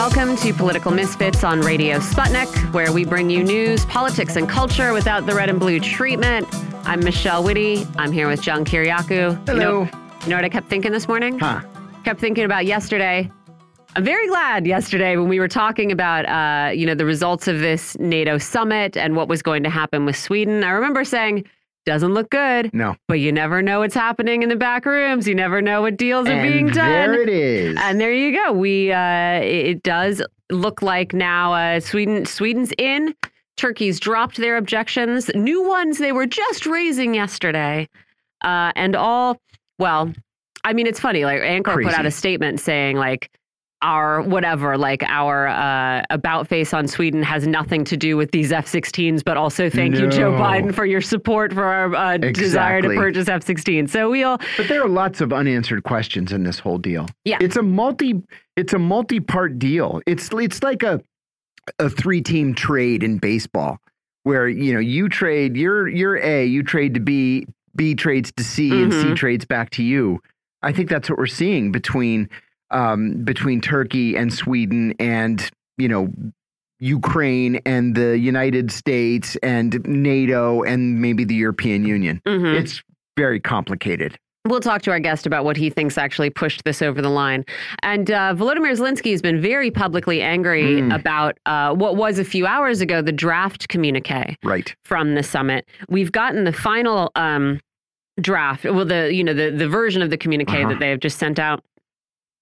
welcome to Political Misfits on Radio Sputnik, where we bring you news, politics, and culture without the red and blue treatment. I'm Michelle Witte. I'm here with John Kiriakou. Hello. You know, you know what I kept thinking this morning? Huh. Kept thinking about yesterday. I'm very glad yesterday when we were talking about, uh, you know, the results of this NATO summit and what was going to happen with Sweden. I remember saying, doesn't look good. No. But you never know what's happening in the back rooms. You never know what deals are and being done. There it is. And there you go. We uh, it does look like now uh, Sweden Sweden's in. Turkey's dropped their objections. New ones they were just raising yesterday, uh, and all. Well, I mean, it's funny. Like Ankara put out a statement saying like our whatever, like our uh, about face on Sweden has nothing to do with these F-16s, but also thank you, Joe Biden, for your support for our uh, desire to purchase F-16. So we all. but there are lots of unanswered questions in this whole deal. Yeah. It's a multi it's a multi-part deal. It's it's like a a three-team trade in baseball where you know you trade you're you're A, you trade to B, B trades to C and C Mhm. trades back to you. I think that's what we're seeing between um between Turkey and Sweden and you know Ukraine and the United States and NATO and maybe the European Union. Mhm. It's very complicated. We'll talk to our guest about what he thinks actually pushed this over the line. And uh, Volodymyr Zelensky has been very publicly angry Mm. about uh, what was a few hours ago the draft communique Right. from the summit. We've gotten the final um, draft, well, the you know the the version of the communique Uh-huh. that they have just sent out.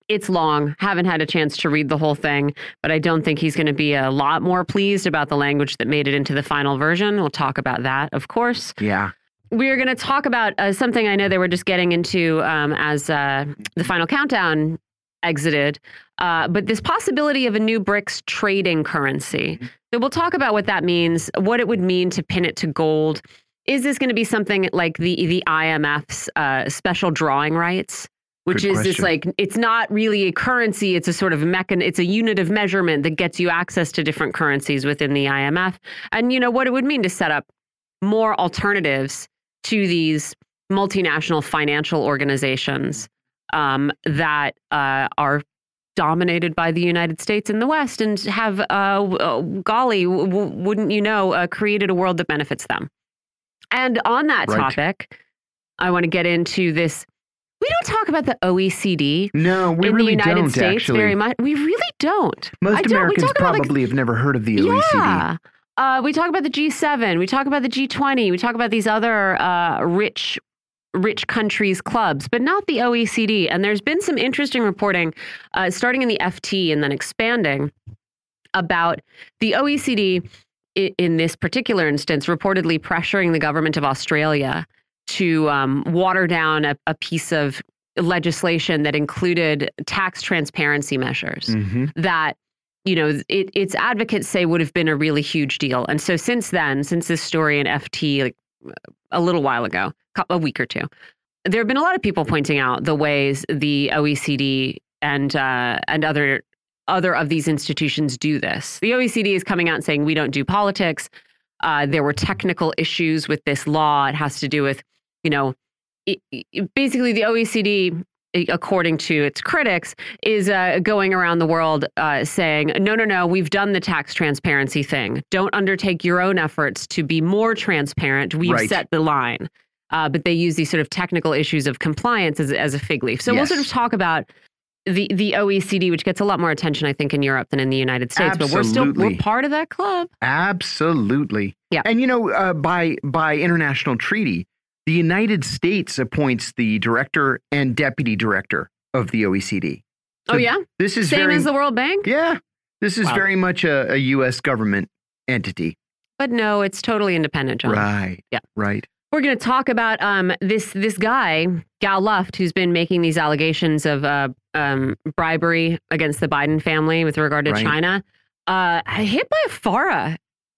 It's long. Haven't had a chance to read the whole thing, but I don't think he's going to be a lot more pleased about the language that made it into the final version. We'll talk about that, of course. Yeah. We are going to talk about uh, something I know they were just getting into um, as uh, the final countdown exited, uh, but this possibility of a new BRICS trading currency. So we'll talk about what that means, what it would mean to pin it to gold. Is this going to be something like the the IMF's uh, special drawing rights? Which Good is this like it's not really a currency; it's a sort of mechan. It's a unit of measurement that gets you access to different currencies within the IMF, and you know what it would mean to set up more alternatives to these multinational financial organizations um, that uh, are dominated by the United States and the West and have, uh, uh, golly, w- w- wouldn't you know, uh, created a world that benefits them. And on that Right. topic, I want to get into this. We don't talk about the OECD No, we in really the United don't States actually. very much. We really don't. Most don't. Americans about, like, probably have never heard of the OECD. yeah. Uh, we talk about the G7. We talk about the G20. We talk about these other uh, rich, rich countries clubs, but not the OECD. And there's been some interesting reporting, uh, starting in the FT and then expanding, about the OECD i- in this particular instance reportedly pressuring the government of Australia to um, water down a, a piece of legislation that included tax transparency measures Mhm. that you know it, its advocates say would have been a really huge deal. And so since then since this story in ft like a little while ago a week or two there have been a lot of people pointing out the ways the oecd and uh, and other other of these institutions do this. The oecd is coming out and saying we don't do politics. Uh, there were technical issues with this law. It has to do with you know it, it- basically the oecd according to its critics, is uh, going around the world uh, saying, no, no, no, we've done the tax transparency thing. Don't undertake your own efforts to be more transparent. We've Right. set the line. Uh, but they use these sort of technical issues of compliance as, as a fig leaf. So we'll sort of talk about the, the OECD, which gets a lot more attention, I think, in Europe than in the United States. But we're still we're part of that club. Absolutely. Yeah. And you know, uh, by by international treaty, the United States appoints the director and deputy director of the OECD. oh, yeah? This is Same very as the World Bank? Yeah. This is Wow. very much a, a US government entity. But no, it's totally independent, John. Right. Yeah. Right. We're going to talk about um, this this guy, Gal Luft, who's been making these allegations of uh, um, bribery against the Biden family with regard to Right. China, uh, hit by a FARA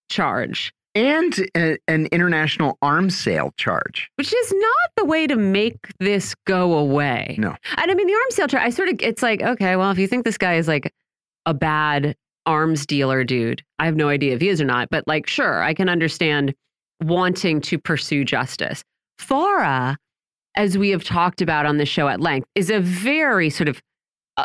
charge, And a, an international arms sale charge. which is not the way to make this go away. No. And I mean, the arms sale charge, I sort of, it's like, okay, well, if you think this guy is like a bad arms dealer dude, I have no idea if he is or not, but like, sure, I can understand wanting to pursue justice. FARA, as we have talked about on the show at length, is a very sort of uh,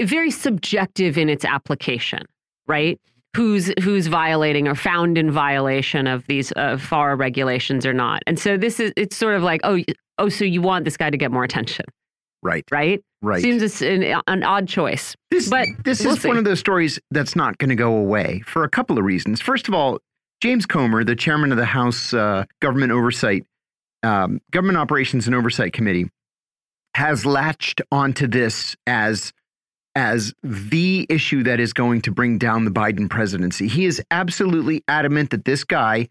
very subjective in its application, right? Who's who's violating or found in violation of these uh, FARA regulations or not? And so this is it's sort of like oh oh so you want this guy to get more attention, right? Right. Right. Seems an, an odd choice. This, but this we'll is see. one of those stories that's not going to go away for a couple of reasons. First of all, James Comer, the chairman of the House uh, Government Oversight, um, Government Operations and Oversight Committee, has latched onto this as as the issue that is going to bring down the Biden presidency. He is absolutely adamant that this guy,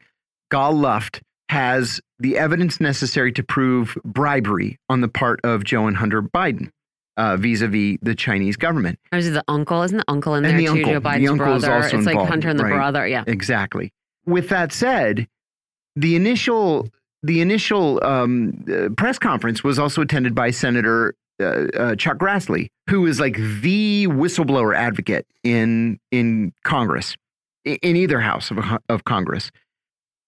Gal Luft, has the evidence necessary to prove bribery on the part of Joe and Hunter Biden uh, vis-a-vis the Chinese government. Or is it the uncle? Isn't the uncle in And there the too? uncle. Joe The Biden's uncle is brother. also it's like Hunter and the right. brother. Yeah. Exactly. With that said, the initial the initial um, uh, press conference was also attended by Senator uh, uh, Chuck Grassley, who is like the whistleblower advocate in in Congress, in either house of, of Congress.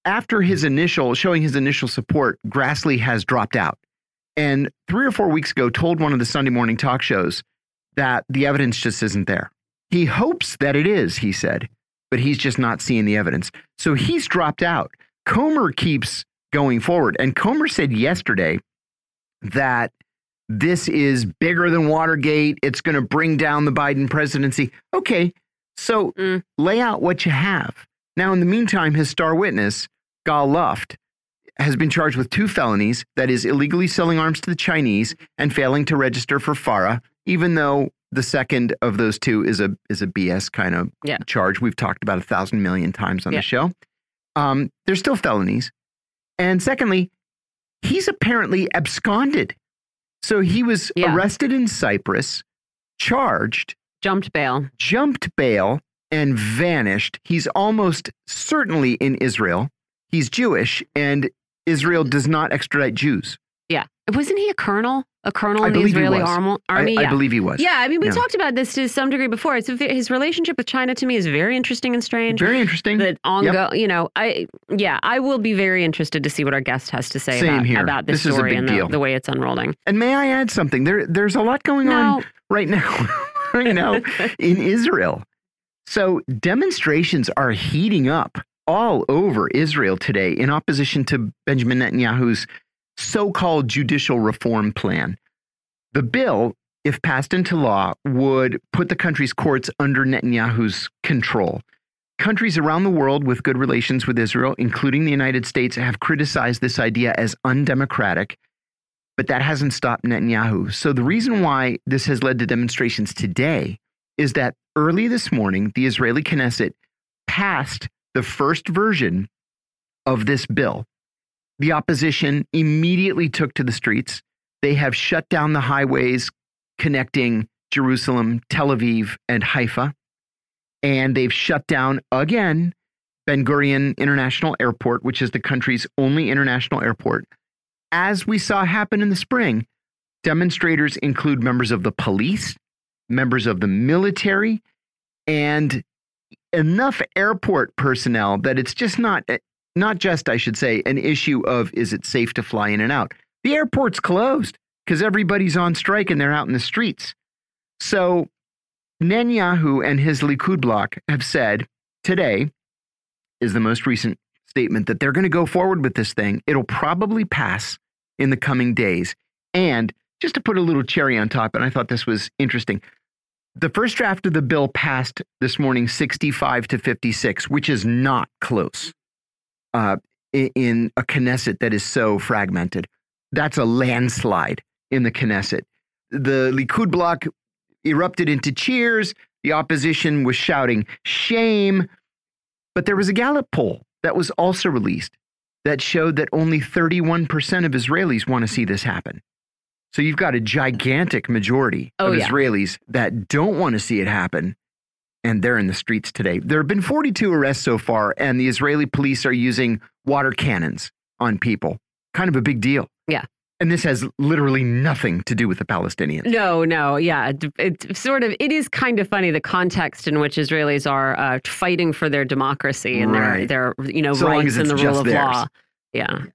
After his initial showing his initial support, Grassley has dropped out, and three or four weeks ago told one of the Sunday morning talk shows that the evidence just isn't there. He hopes that it is, he said, but he's just not seeing the evidence. So he's dropped out. Comer keeps going forward. And Comer said yesterday that this is bigger than Watergate. It's going to bring down the Biden presidency. Okay, so Mm. lay out what you have. Now, in the meantime, his star witness, Gal Luft, has been charged with two felonies that is, illegally selling arms to the Chinese and failing to register for FARA, even though the second of those two is a is a BS kind of Yeah. charge. We've talked about a thousand million times on Yeah. the show. Um, they're still felonies. And secondly, he's apparently absconded. So he was Yeah. arrested in Cyprus, charged, Jumped bail. jumped bail, and vanished. He's almost certainly in Israel. He's Jewish, and Israel does not extradite Jews. Yeah. Wasn't he a colonel? A colonel in the Israeli armo- I- army? I, believe he was. Yeah, I mean, we Yeah. talked about this to some degree before. It's his relationship with China to me is very interesting and strange. Very interesting. that ongo, you know, I yeah, I will be very interested to see what our guest has to say about, here. about this, This story and the, the way it's unrolling. And may I add something? There, there's a lot going on right now, right now in Israel. So demonstrations are heating up all over Israel today in opposition to Benjamin Netanyahu's so-called judicial reform plan. The bill, if passed into law, would put the country's courts under Netanyahu's control. Countries around the world with good relations with Israel, including the United States, have criticized this idea as undemocratic but that hasn't stopped Netanyahu. So the reason why this has led to demonstrations today is that early this morning, the Israeli Knesset passed the first version of this bill. The opposition immediately took to the streets. They have shut down the highways connecting Jerusalem, Tel Aviv, and Haifa. And they've shut down again Ben Gurion International Airport, which is the country's only international airport as we saw happen in the spring, demonstrators include members of the police, members of the military, and enough airport personnel that it's just not not just I should say an issue of is it safe to fly in and out. The airport's closed because everybody's on strike and they're out in the streets. So Netanyahu and his Likud bloc have said today is the most recent statement that they're going to go forward with this thing. It'll probably pass in the coming days. And just to put a little cherry on top, and I thought this was interesting. The first draft of the bill passed this morning 65 to 56, which is not close uh, in a Knesset that is so fragmented. That's a landslide in the Knesset. The Likud bloc erupted into cheers. The opposition was shouting, shame. But there was a Gallup poll that was also released that showed that only 31% of Israelis want to see this happen. So you've got a gigantic majority Oh, of yeah. Israelis that don't want to see it happen, and they're in the streets today. There have been 42 arrests so far, and the Israeli police are using water cannons on people. Kind of a big deal. Yeah. And this has literally nothing to do with the Palestinians. no, no, yeah, it- it's sort of it is kind of funny the context in which Israelis are uh, fighting for their democracy and Right. their their you know So rights and the rule of theirs. law. Yeah.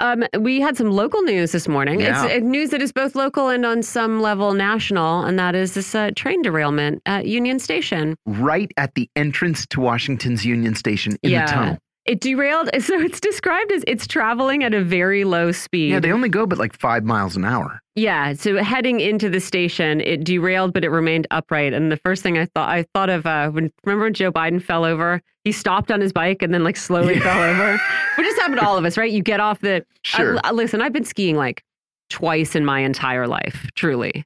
Um, we had some local news this morning. Yeah. It's uh, news that is both local and on some level national, and that is this uh, train derailment at Union Station. Right at the entrance to Washington's Union Station in Yeah. the tunnel. It derailed, so it's described as it's traveling at a very low speed. Yeah, they only go but like five miles an hour. Yeah, so heading into the station, it derailed, but it remained upright. And the first thing I thought, I thought of uh, when remember when Joe Biden fell over, he stopped on his bike and then like slowly Yeah. fell over. Which has happened to all of us, right? You get off the. Sure. I- listen, I've been skiing like twice in my entire life, truly.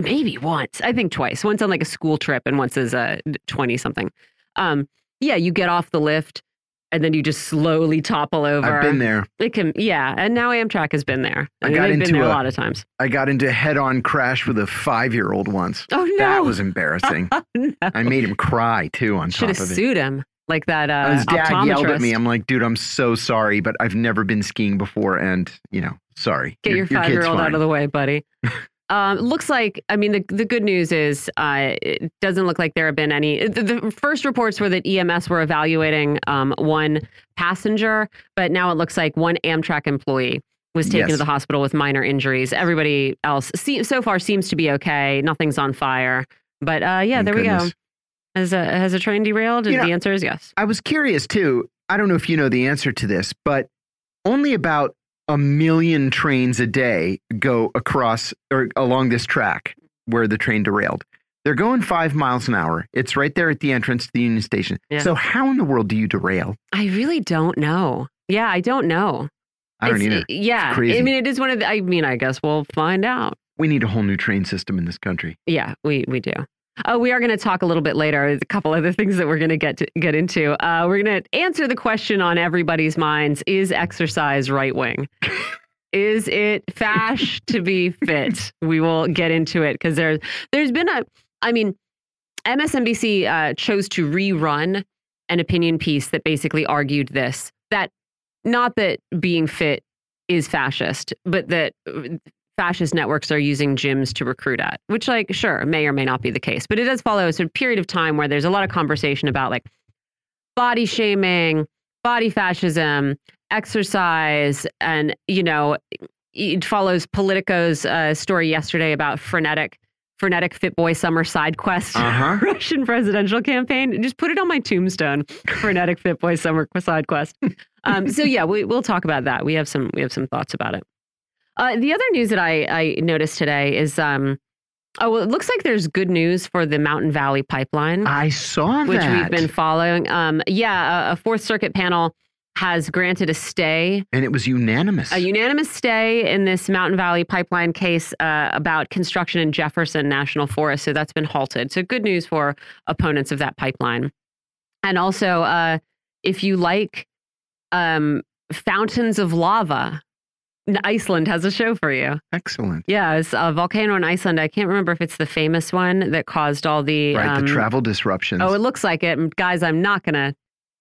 Maybe once. I think twice. Once on like a school trip and once as a 20 something. Um, yeah, you get off the lift and then you just slowly topple over. I've been there. It can, yeah, and now Amtrak has been there. I And got they've been into there a a- lot of times. I got into a head-on crash with a five-year-old once. Oh no, That was embarrassing. no. I made him cry too on Should top have of it. sued him like that. Uh, His dad yelled at me. I'm like, dude, I'm so sorry, but I've never been skiing before, and you know, sorry. Get your, kid's five year old out of the way, buddy. um, looks like, I mean, the, the good news is uh, it doesn't look like there have been any. The, the first reports were that EMS were evaluating um, one passenger, but now it looks like one Amtrak employee was taken to the hospital with minor injuries. Everybody else see, so far seems to be okay. Nothing's on fire. But uh, yeah, Thank there we go. goodness. Has a, has a train derailed? You know- the answer is yes. I was curious too. I don't know if you know the answer to this, but only about a million trains a day go across or along this track where the train derailed. They're going five miles an hour. It's right there at the entrance to the Union Station. Yeah. So how in the world do you derail? I really don't know. Yeah, I don't know. I don't It's- either. Yeah. crazy. I mean, it is one of the, I mean, I guess we'll find out. We need a whole new train system in this country. Yeah, we, we do. Oh, we are going to talk a little bit later. There's a couple other things that we're going to get to get into. Uh, we're going to answer the question on everybody's minds: Is exercise right wing? is it fash to be fit? We will get into it because there's there's been a. I mean, MSNBC uh, chose to rerun an opinion piece that basically argued this: that not that being fit is fascist, but that fascist networks are using gyms to recruit at, which, like, sure, may or may not be the case. But it does follow a sort of period of time where there's a lot of conversation about like body shaming, body fascism, exercise, and, you know, it follows Politico's uh, story yesterday about frenetic. Frenetic Fit Boy Summer Side Quest Uh-huh. Russian presidential campaign. Just put it on my tombstone. Frenetic Fit Boy Summer Side Quest. Um, so yeah, we, we'll talk about that. We have some we have some thoughts about it. Uh, the other news that I, I noticed today is um, oh well, it looks like there's good news for the Mountain Valley Pipeline, I saw which that. we've been following. Um, yeah, a, a Fourth Circuit panel has granted a stay, and it was unanimous. a unanimous stay in this Mountain Valley Pipeline case uh, about construction in Jefferson National Forest. So that's been halted. So good news for opponents of that pipeline. And also, uh, if you like um, fountains of lava, Iceland has a show for you. Excellent. Yeah, it's a volcano in Iceland. I can't remember if it's the famous one that caused all the Right, um, the travel disruptions. Oh, it looks like it. And Guys, I'm not gonna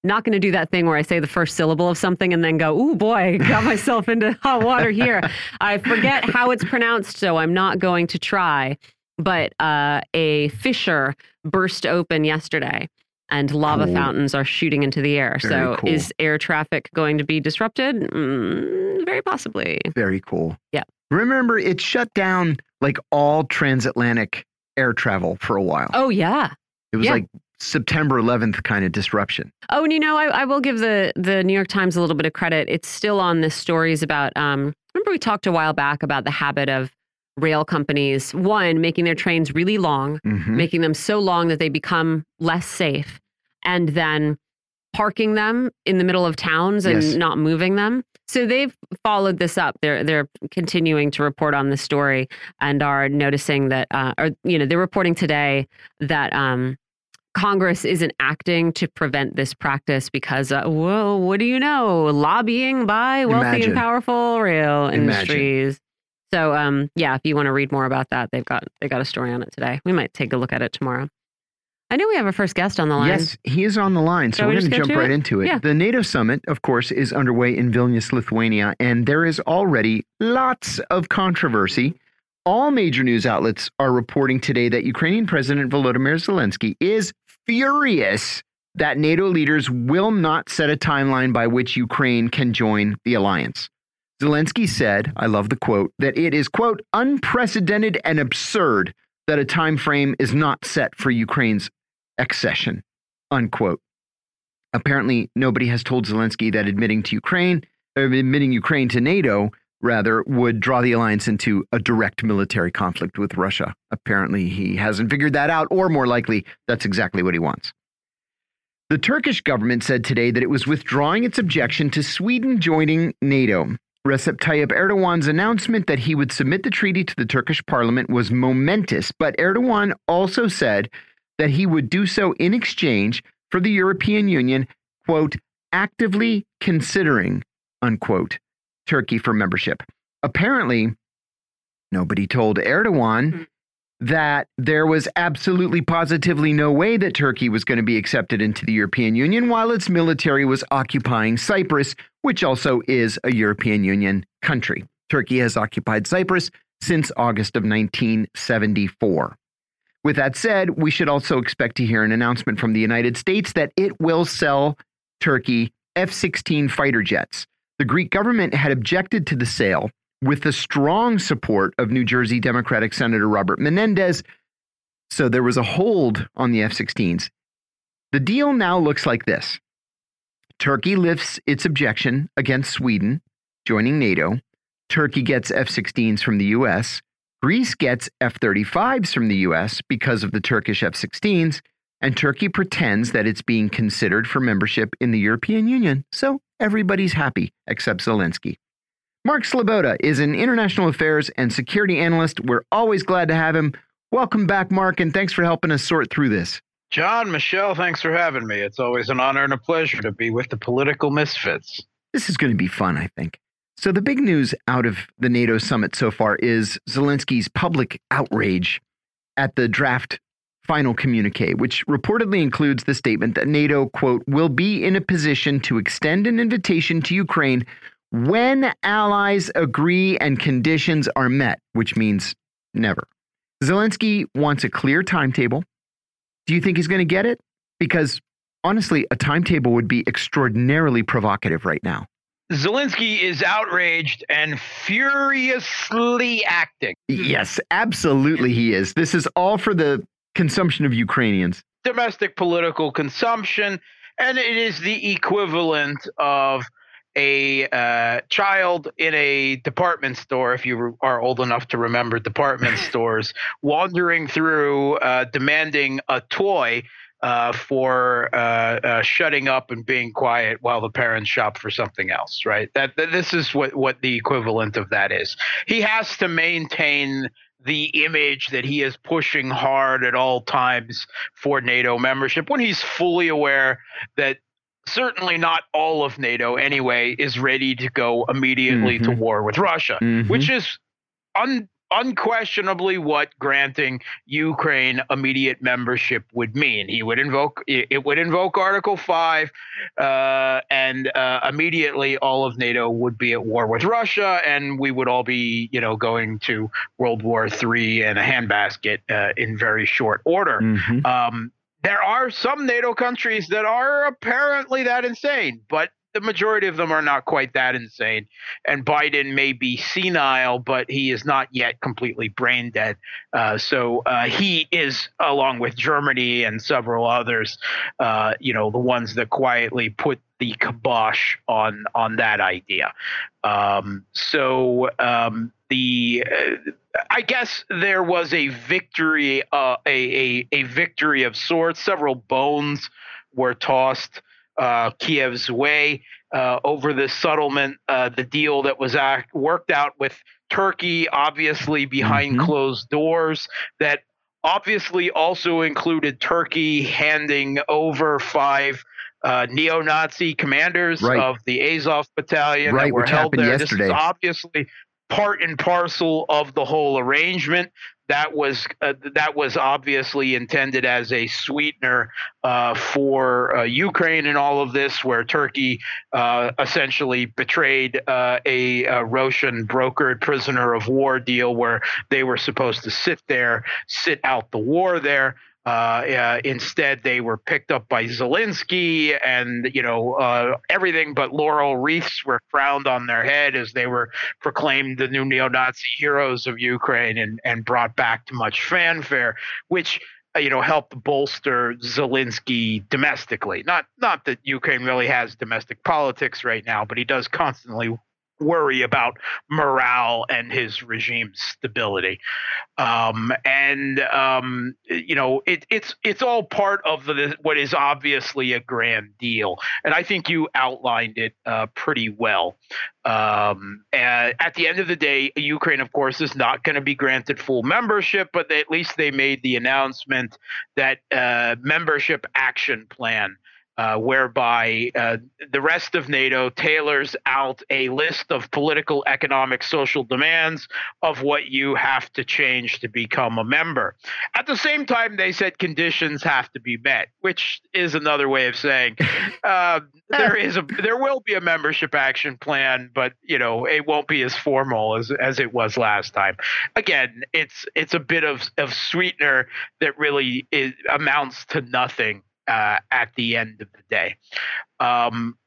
not gonna do that thing where I say the first syllable of something and then go, oh boy, got myself into hot water here." I forget how it's pronounced, so I'm not going to try. But uh, a fissure burst open yesterday, and lava fountains are shooting into the air. Very so, cool. is air traffic going to be disrupted? Mm, very possibly. Very cool. Yeah. Remember, it shut down like all transatlantic air travel for a while. Oh yeah. it was yeah. like September 11th kind of disruption. Oh, and you know, I, I will give the the New York Times a little bit of credit. It's still on the stories about. Um, remember, we talked a while back about the habit of rail companies one making their trains really long, Mhm. making them so long that they become less safe, and then parking them in the middle of towns and Yes. not moving them. So they've followed this up. They're they're continuing to report on the story and are noticing that, uh, or you know, they're reporting today that um, Congress isn't acting to prevent this practice because, uh, whoa, what do you know? Lobbying by wealthy Imagine. and powerful rail Imagine. industries. So, um, yeah, if you want to read more about that, they've got they got a story on it today. We might take a look at it tomorrow. I know we have our first guest on the line. Yes, he is on the line, so Shall we're going to jump right it? into it. Yeah. The NATO summit, of course, is underway in Vilnius, Lithuania, and there is already lots of controversy. All major news outlets are reporting today that Ukrainian President Volodymyr Zelensky is furious that NATO leaders will not set a timeline by which Ukraine can join the alliance. Zelensky said, I love the quote, that it is, quote, unprecedented and absurd that a time frame is not set for Ukraine's accession, unquote. Apparently, nobody has told Zelensky that admitting to Ukraine, admitting Ukraine to NATO, rather, would draw the alliance into a direct military conflict with Russia. Apparently, he hasn't figured that out, or more likely, that's exactly what he wants. The Turkish government said today that it was withdrawing its objection to Sweden joining NATO. Recep Tayyip Erdogan's announcement that he would submit the treaty to the Turkish parliament was momentous, but Erdogan also said that he would do so in exchange for the European Union, quote, actively considering, unquote, Turkey for membership. Apparently, nobody told Erdogan hmm that there was absolutely positively no way that Turkey was going to be accepted into the European Union while its military was occupying Cyprus, which also is a European Union country. Turkey has occupied Cyprus since August of 1974. With that said, we should also expect to hear an announcement from the United States that it will sell Turkey F 16 fighter jets. The Greek government had objected to the sale with the strong support of New Jersey Democratic Senator Robert Menendez. So there was a hold on the F 16s. The deal now looks like this Turkey lifts its objection against Sweden joining NATO. Turkey gets F 16s from the US. Greece gets F 35s from the US because of the Turkish F 16s. And Turkey pretends that it's being considered for membership in the European Union. So everybody's happy except Zelensky. Mark Sleboda is an international affairs and security analyst. We're always glad to have him. Welcome back, Mark, and thanks for helping us sort through this. John, Michelle, thanks for having me. It's always an honor and a pleasure to be with the political misfits. This is going to be fun, I think. So, the big news out of the NATO summit so far is Zelensky's public outrage at the draft final communique, which reportedly includes the statement that NATO, quote, will be in a position to extend an invitation to Ukraine when allies agree and conditions are met, which means never. Zelensky wants a clear timetable. Do you think he's going to get it? Because honestly, a timetable would be extraordinarily provocative right now. Zelensky is outraged and furiously acting. Yes, absolutely he is. This is all for the consumption of Ukrainians. Domestic political consumption, and it is the equivalent of a uh, child in a department store, if you are old enough to remember department stores, wandering through uh, demanding a toy uh, for uh, uh, shutting up and being quiet while the parents shop for something else, right? That, that this is what, what the equivalent of that is. He has to maintain the image that he is pushing hard at all times for NATO membership when he's fully aware that certainly not all of NATO anyway is ready to go immediately mm-hmm. to war with Russia, mm-hmm. which is un- unquestionably what granting Ukraine immediate membership would mean. He would invoke it would invoke Article Five, uh, and uh, immediately all of NATO would be at war with Russia, and we would all be you know going to World War Three in a handbasket uh, in very short order. Mm-hmm. Um, there are some NATO countries that are apparently that insane, but the majority of them are not quite that insane. And Biden may be senile, but he is not yet completely brain dead. Uh, so uh, he is, along with Germany and several others, uh, you know, the ones that quietly put the kibosh on on that idea. Um, so um, the uh, I guess there was a victory, uh, a, a, a victory of sorts. Several bones were tossed uh, Kiev's way uh, over the settlement, uh, the deal that was act, worked out with Turkey, obviously behind mm-hmm. closed doors, that obviously also included Turkey handing over five uh, neo-Nazi commanders right. of the Azov battalion right, that were held there. Yesterday. This is obviously part and parcel of the whole arrangement. That was uh, that was obviously intended as a sweetener uh, for uh, Ukraine in all of this, where Turkey uh, essentially betrayed uh, a, a Russian brokered prisoner of war deal, where they were supposed to sit there, sit out the war there. Uh, instead, they were picked up by Zelensky, and you know uh, everything but laurel wreaths were crowned on their head as they were proclaimed the new neo-Nazi heroes of Ukraine and and brought back to much fanfare, which uh, you know helped bolster Zelensky domestically. Not not that Ukraine really has domestic politics right now, but he does constantly worry about morale and his regime's stability. Um, and um, you know, it, it's it's all part of the, what is obviously a grand deal, and I think you outlined it uh, pretty well. Um, at the end of the day, Ukraine, of course, is not going to be granted full membership, but they, at least they made the announcement that uh, membership action plan uh, whereby uh, the rest of NATO tailors out a list of political, economic, social demands of what you have to change to become a member. At the same time, they said conditions have to be met, which is another way of saying uh, there is a there will be a membership action plan, but you know it won't be as formal as as it was last time. Again, it's it's a bit of of sweetener that really is, amounts to nothing uh, at the end of the day. Um,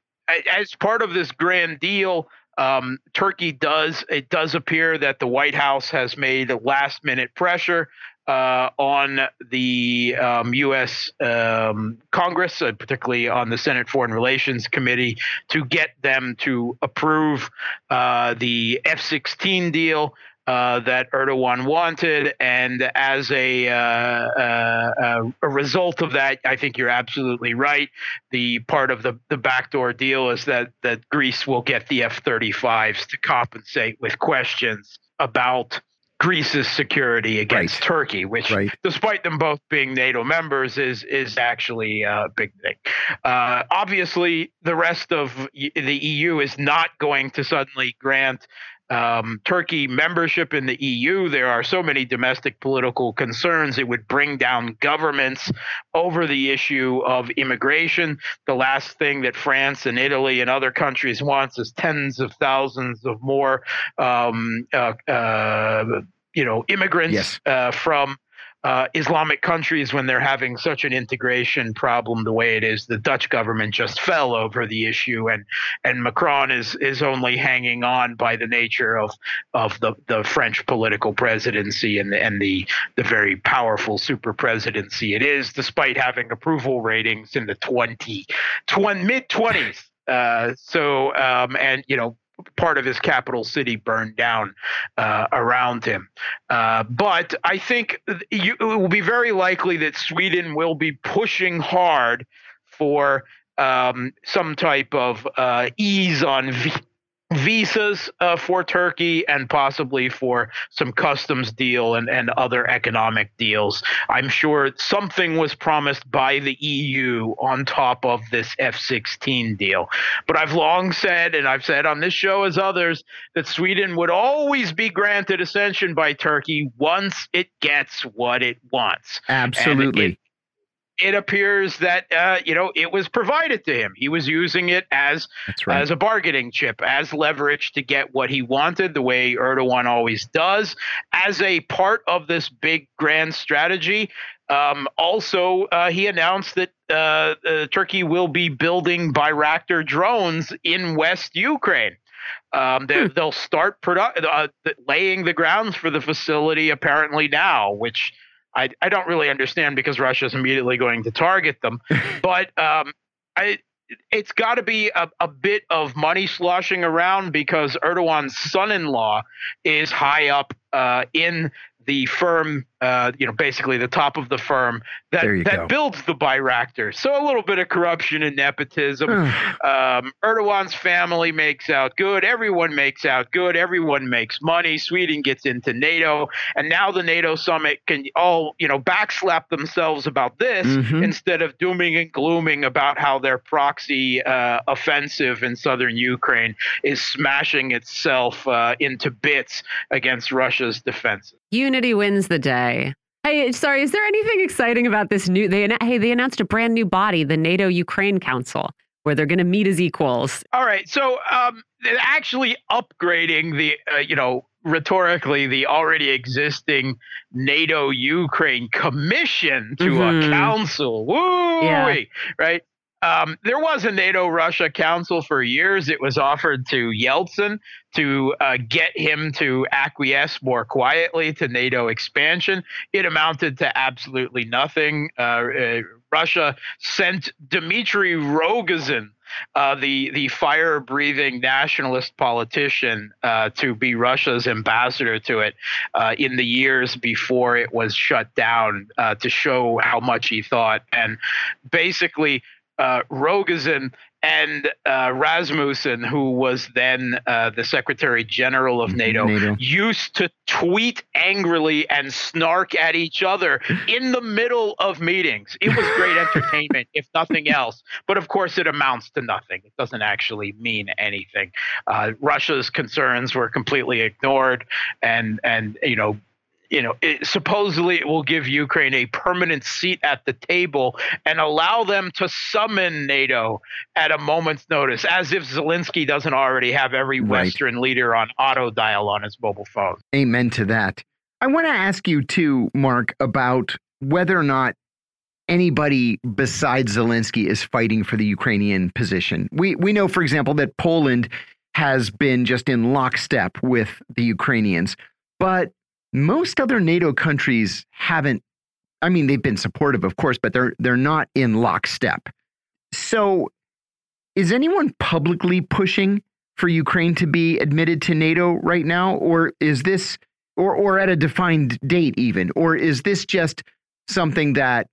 as part of this grand deal, um, Turkey does it does appear that the White House has made a last minute pressure uh, on the um, U.S. Um, Congress, uh, particularly on the Senate Foreign Relations Committee, to get them to approve uh, the F-16 deal uh, that Erdogan wanted, and as a, uh, uh, a result of that, I think you're absolutely right. The part of the the backdoor deal is that that Greece will get the F-35s to compensate with questions about Greece's security against right. Turkey, which, right. despite them both being NATO members, is is actually a big thing. Uh, obviously, the rest of the EU is not going to suddenly grant um, Turkey membership in the EU, there are so many domestic political concerns. It would bring down governments over the issue of immigration. The last thing that France and Italy and other countries wants is tens of thousands of more, um, uh, uh, you know, immigrants yes. uh, from uh, Islamic countries when they're having such an integration problem the way it is. The Dutch government just fell over the issue, and and Macron is is only hanging on by the nature of of the, the French political presidency and the, and the the very powerful super presidency it is, despite having approval ratings in the 20, 20 mid twenties. Uh, so um, and you know part of his capital city burned down uh, around him. Uh, but I think you, it will be very likely that Sweden will be pushing hard for um, some type of uh, ease on visas uh, for Turkey and possibly for some customs deal and, and other economic deals. I'm sure something was promised by the EU on top of this F 16 deal. But I've long said, and I've said on this show as others, that Sweden would always be granted ascension by Turkey once it gets what it wants. Absolutely it appears that uh, you know it was provided to him. He was using it as right. as a bargaining chip, as leverage to get what he wanted, the way Erdogan always does, as a part of this big grand strategy. Um, also, uh, he announced that uh, uh Turkey will be building Bayraktar drones in West Ukraine. Um, they, will hmm. start produ- uh, laying the grounds for the facility apparently now, which I, I don't really understand because Russia is immediately going to target them. but um, I, it's got to be a, a, bit of money sloshing around because Erdogan's son in law is high up uh, in the firm, uh, you know, basically the top of the firm that that go. builds the Bayraktar. So a little bit of corruption and nepotism. um, Erdogan's family makes out good. Everyone makes out good. Everyone makes money. Sweden gets into NATO, and now the NATO summit can all you know backslap themselves about this mm-hmm. instead of dooming and glooming about how their proxy uh, offensive in southern Ukraine is smashing itself uh, into bits against Russia's defenses. Unity wins the day. Hey, sorry, is there anything exciting about this new? They hey, they announced a brand new body, the NATO Ukraine Council, where they're going to meet as equals. All right, so um, actually upgrading the uh, you know rhetorically the already existing NATO Ukraine commission to mm-hmm. a council. Woo! Yeah. Right? Um, there was a NATO Russia Council for years. It was offered to Yeltsin to uh, get him to acquiesce more quietly to NATO expansion. It amounted to absolutely nothing. Uh, uh, Russia sent Dmitry Rogozin, uh, the the fire breathing nationalist politician, uh, to be Russia's ambassador to it uh, in the years before it was shut down to show how much he thought. And basically, uh, Rogozin and uh, Rasmussen, who was then uh, the Secretary General of NATO, NATO, used to tweet angrily and snark at each other in the middle of meetings. It was great entertainment, if nothing else. But of course, it amounts to nothing. It doesn't actually mean anything. Uh, Russia's concerns were completely ignored, and and you know you know, it, supposedly it will give Ukraine a permanent seat at the table and allow them to summon NATO at a moment's notice, as if Zelensky doesn't already have every right. Western leader on auto dial on his mobile phone. Amen to that. I want to ask you too, Mark, about whether or not anybody besides Zelensky is fighting for the Ukrainian position. We we know, for example, that Poland has been just in lockstep with the Ukrainians, but most other NATO countries haven't. I mean, they've been supportive, of course, but they're they're not in lockstep. So, is anyone publicly pushing for Ukraine to be admitted to NATO right now, or is this, or or at a defined date even, or is this just something that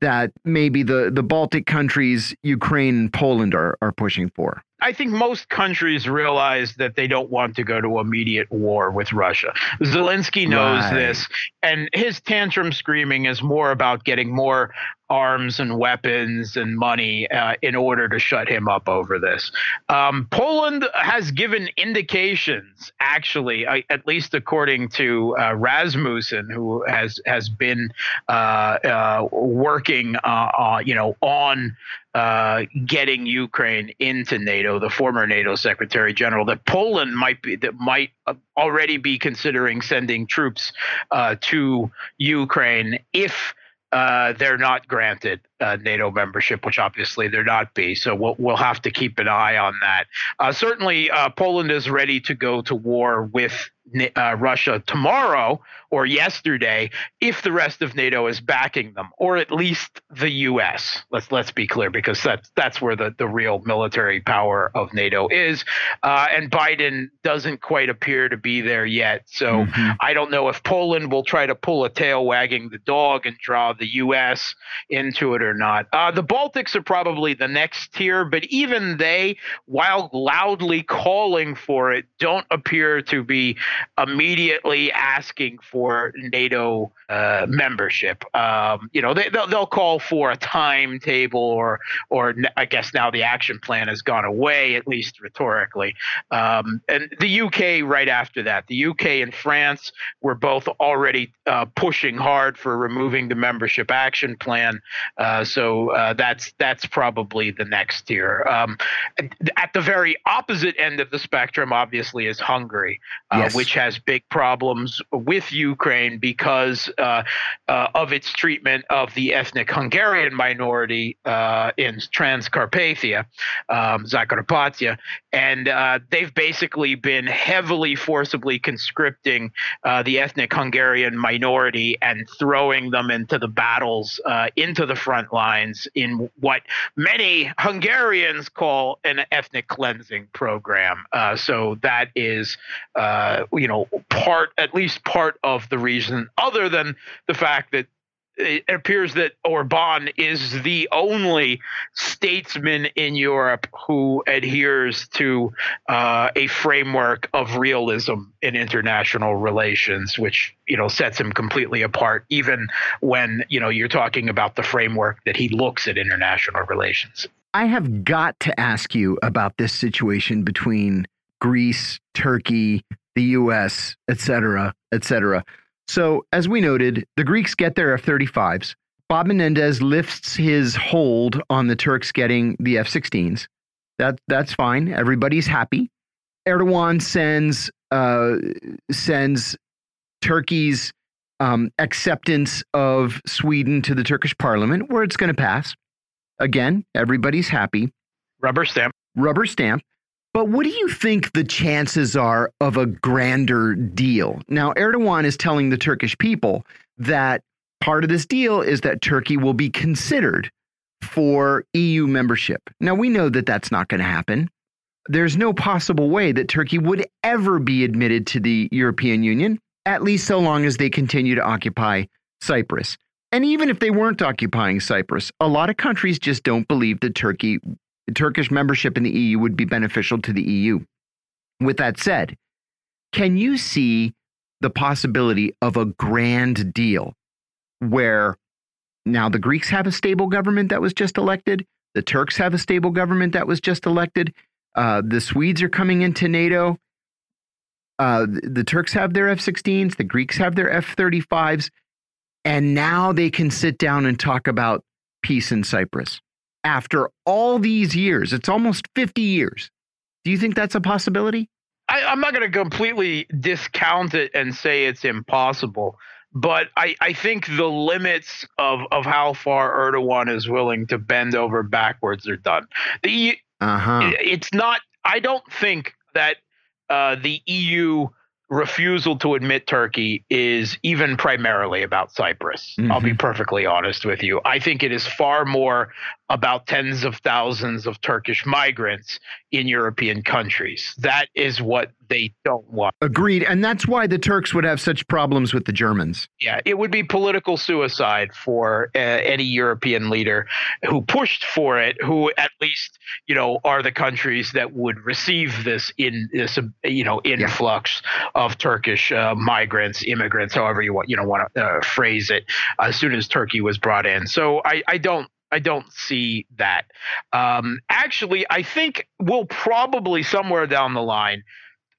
that maybe the the Baltic countries, Ukraine, and Poland are are pushing for? I think most countries realize that they don't want to go to immediate war with Russia. Zelensky knows right. this, and his tantrum screaming is more about getting more arms and weapons and money uh, in order to shut him up over this. Um, Poland has given indications, actually, uh, at least according to uh, Rasmussen, who has has been uh, uh, working, uh, you know, on uh, getting Ukraine into NATO, the former NATO Secretary General, that Poland might be that might already be considering sending troops uh, to Ukraine if uh, they're not granted uh, NATO membership, which obviously they're not be. So we'll, we'll have to keep an eye on that. Uh, certainly, uh, Poland is ready to go to war with uh, Russia tomorrow or yesterday if the rest of NATO is backing them, or at least the U.S. Let's let's be clear, because that's that's where the, the real military power of NATO is. Uh, and Biden doesn't quite appear to be there yet. So mm-hmm. I don't know if Poland will try to pull a tail wagging the dog and draw the U.S. into it or not. Uh, the Baltics are probably the next tier, but even they, while loudly calling for it, don't appear to be immediately asking for NATO uh, membership. Um, you know, they, they'll, they'll call for a timetable, or or I guess now the action plan has gone away, at least rhetorically. Um, and the UK right after that, the UK and France were both already uh, pushing hard for removing the membership action plan. Uh, so uh, that's that's probably the next tier. Um, at the very opposite end of the spectrum, obviously, is Hungary, uh, yes. which has big problems with Ukraine because uh, uh, of its treatment of the ethnic Hungarian minority in Transcarpathia, um, Zakarpattia, and they've basically been heavily forcibly conscripting the ethnic Hungarian minority and throwing them into the battles into the front lines in what many Hungarians call an ethnic cleansing program. Uh, so that is, uh, you know, part, at least part of the reason, other than the fact that it appears that Orban is the only statesman in Europe who adheres to uh, a framework of realism in international relations, which you know sets him completely apart, even when you know you're talking about the framework that he looks at international relations. I have got to ask you about this situation between Greece, Turkey, the U.S., et cetera, et cetera. So, as we noted, the Greeks get their F 35s. Bob Menendez lifts his hold on the Turks getting the F 16s. That, that's fine. Everybody's happy. Erdogan sends uh, sends Turkey's um, acceptance of Sweden to the Turkish parliament, where it's going to pass. Again, everybody's happy. Rubber stamp. Rubber stamp. But what do you think the chances are of a grander deal? Now, Erdogan is telling the Turkish people that part of this deal is that Turkey will be considered for EU membership. Now, we know that that's not going to happen. There's no possible way that Turkey would ever be admitted to the European Union, at least so long as they continue to occupy Cyprus. And even if they weren't occupying Cyprus, a lot of countries just don't believe that Turkey Turkish membership in the EU would be beneficial to the EU. With that said, can you see the possibility of a grand deal where now the Greeks have a stable government that was just elected, the Turks have a stable government that was just elected, uh, the Swedes are coming into NATO, uh, the Turks have their F 16s, the Greeks have their F 35s, and now they can sit down and talk about peace in Cyprus after all these years. It's almost 50 years. Do you think that's a possibility? I, am not going to completely discount it and say it's impossible, but I, I think the limits of, of how far Erdogan is willing to bend over backwards are done. The uh-huh. it's not. I don't think that uh, the EU refusal to admit Turkey is even primarily about Cyprus. Mm-hmm. I'll be mm-hmm. perfectly honest with you. I think it is far more about tens of thousands of Turkish migrants in European countries. That is what they don't want. Agreed. And that's why the Turks would have such problems with the Germans. Yeah, it would be political suicide for uh, any European leader who pushed for it, who at least, you know, are the countries that would receive this in this, you know, influx yeah. of Turkish uh, migrants, immigrants, however you want, you know, want to uh, phrase it, as soon as Turkey was brought in. So I, I don't I don't see that. Um, actually, I think we'll probably somewhere down the line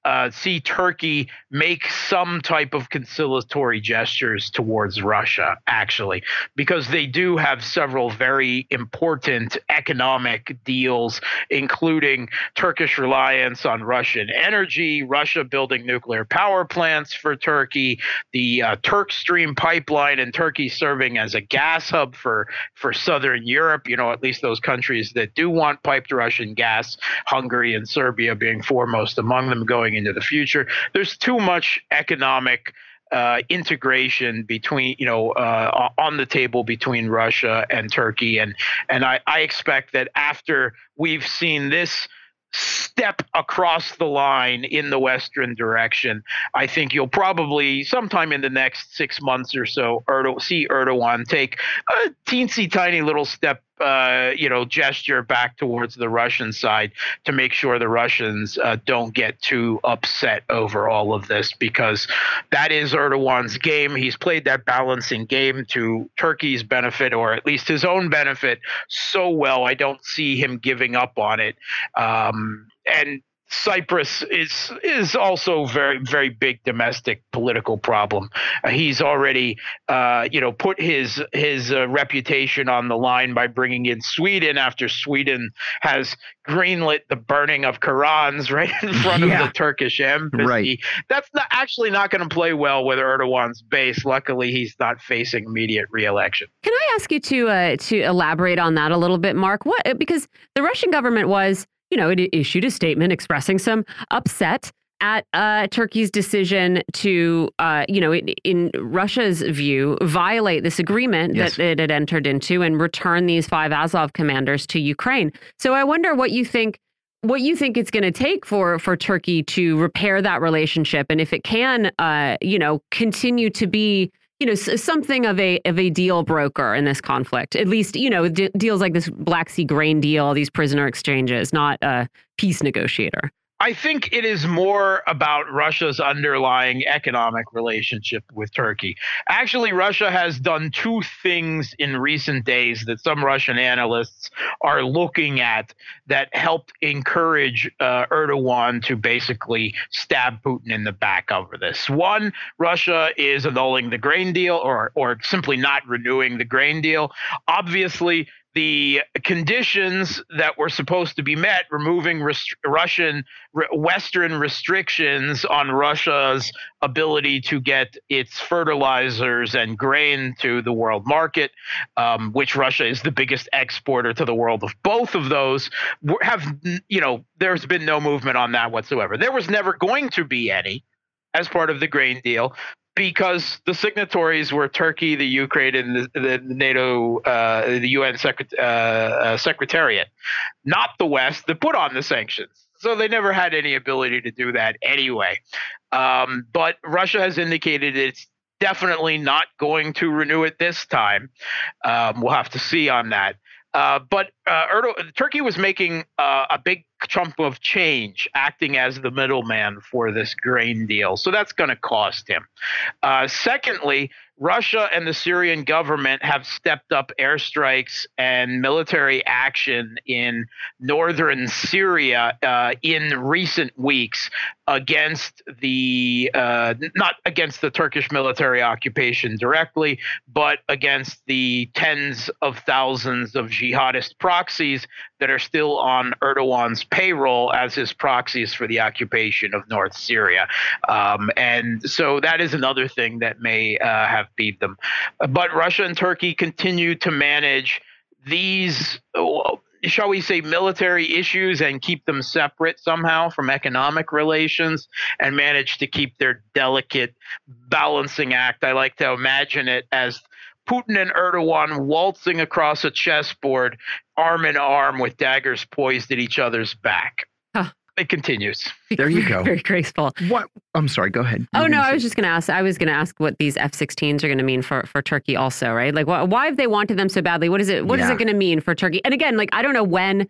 uh, see Turkey make some type of conciliatory gestures towards Russia, actually, because they do have several very important economic deals, including Turkish reliance on Russian energy, Russia building nuclear power plants for Turkey, the uh, Turk Stream pipeline and Turkey serving as a gas hub for, for southern Europe, you know, at least those countries that do want piped Russian gas, Hungary and Serbia being foremost among them going into the future. There's too much economic uh, integration between you know uh, on the table between Russia and Turkey, and and I, I expect that after we've seen this step across the line in the western direction. I think you'll probably sometime in the next six months or so Erdo- see Erdogan take a teensy tiny little step uh, you know, gesture back towards the Russian side to make sure the Russians uh, don't get too upset over all of this because that is Erdogan's game. He's played that balancing game to Turkey's benefit or at least his own benefit so well. I don't see him giving up on it. Um, and Cyprus is is also very very big domestic political problem. Uh, he's already uh, you know put his his uh, reputation on the line by bringing in Sweden after Sweden has greenlit the burning of Qurans right in front yeah. of the Turkish embassy. Right. That's not actually not going to play well with Erdogan's base. Luckily, he's not facing immediate reelection. Can I ask you to uh, to elaborate on that a little bit, Mark? What because the Russian government was you know, it issued a statement expressing some upset at uh, Turkey's decision to, uh, you know, in, in, Russia's view, violate this agreement yes. that it had entered into and return these five Azov commanders to Ukraine. So I wonder what you think. What you think it's going to take for for Turkey to repair that relationship, and if it can, uh, you know, continue to be you know something of a of a deal broker in this conflict at least you know deals like this black sea grain deal these prisoner exchanges not a peace negotiator I think it is more about Russia's underlying economic relationship with Turkey. Actually, Russia has done two things in recent days that some Russian analysts are looking at that helped encourage uh, Erdogan to basically stab Putin in the back over this. One, Russia is annulling the grain deal or, or simply not renewing the grain deal. Obviously, the conditions that were supposed to be met, removing rest- Russian Western restrictions on Russia's ability to get its fertilizers and grain to the world market, um, which Russia is the biggest exporter to the world of both of those, have you know there's been no movement on that whatsoever. There was never going to be any as part of the grain deal because the signatories were Turkey, the Ukraine, and the, the NATO, uh, the UN secret, uh, uh, Secretariat, not the West that put on the sanctions. So they never had any ability to do that anyway. Um, but Russia has indicated it's definitely not going to renew it this time. Um, we'll have to see on that. Uh, but uh, Erdo- Turkey was making uh, a big chunk of change, acting as the middleman for this grain deal. So that's going to cost him. Uh, secondly, Russia and the Syrian government have stepped up airstrikes and military action in northern Syria uh, in recent weeks against the uh, not against the Turkish military occupation directly, but against the tens of thousands of jihadist proxies that are still on Erdogan's payroll as his proxies for the occupation of North Syria. Um, and so that is another thing that may uh, have beat them. But Russia and Turkey continue to manage these. shall we say military issues and keep them separate somehow from economic relations and manage to keep their delicate balancing act i like to imagine it as Putin and Erdogan waltzing across a chessboard, arm in arm with daggers poised at each other's back. Huh. It continues. There you go. Very graceful. What? I'm sorry. Go ahead. oh no, I was just going to ask. I was going to ask what these F-16s are going to mean for for Turkey, also, right? Like, wh why have they wanted them so badly? What is it? What yeah. is it going to mean for Turkey? And again, like, I don't know when.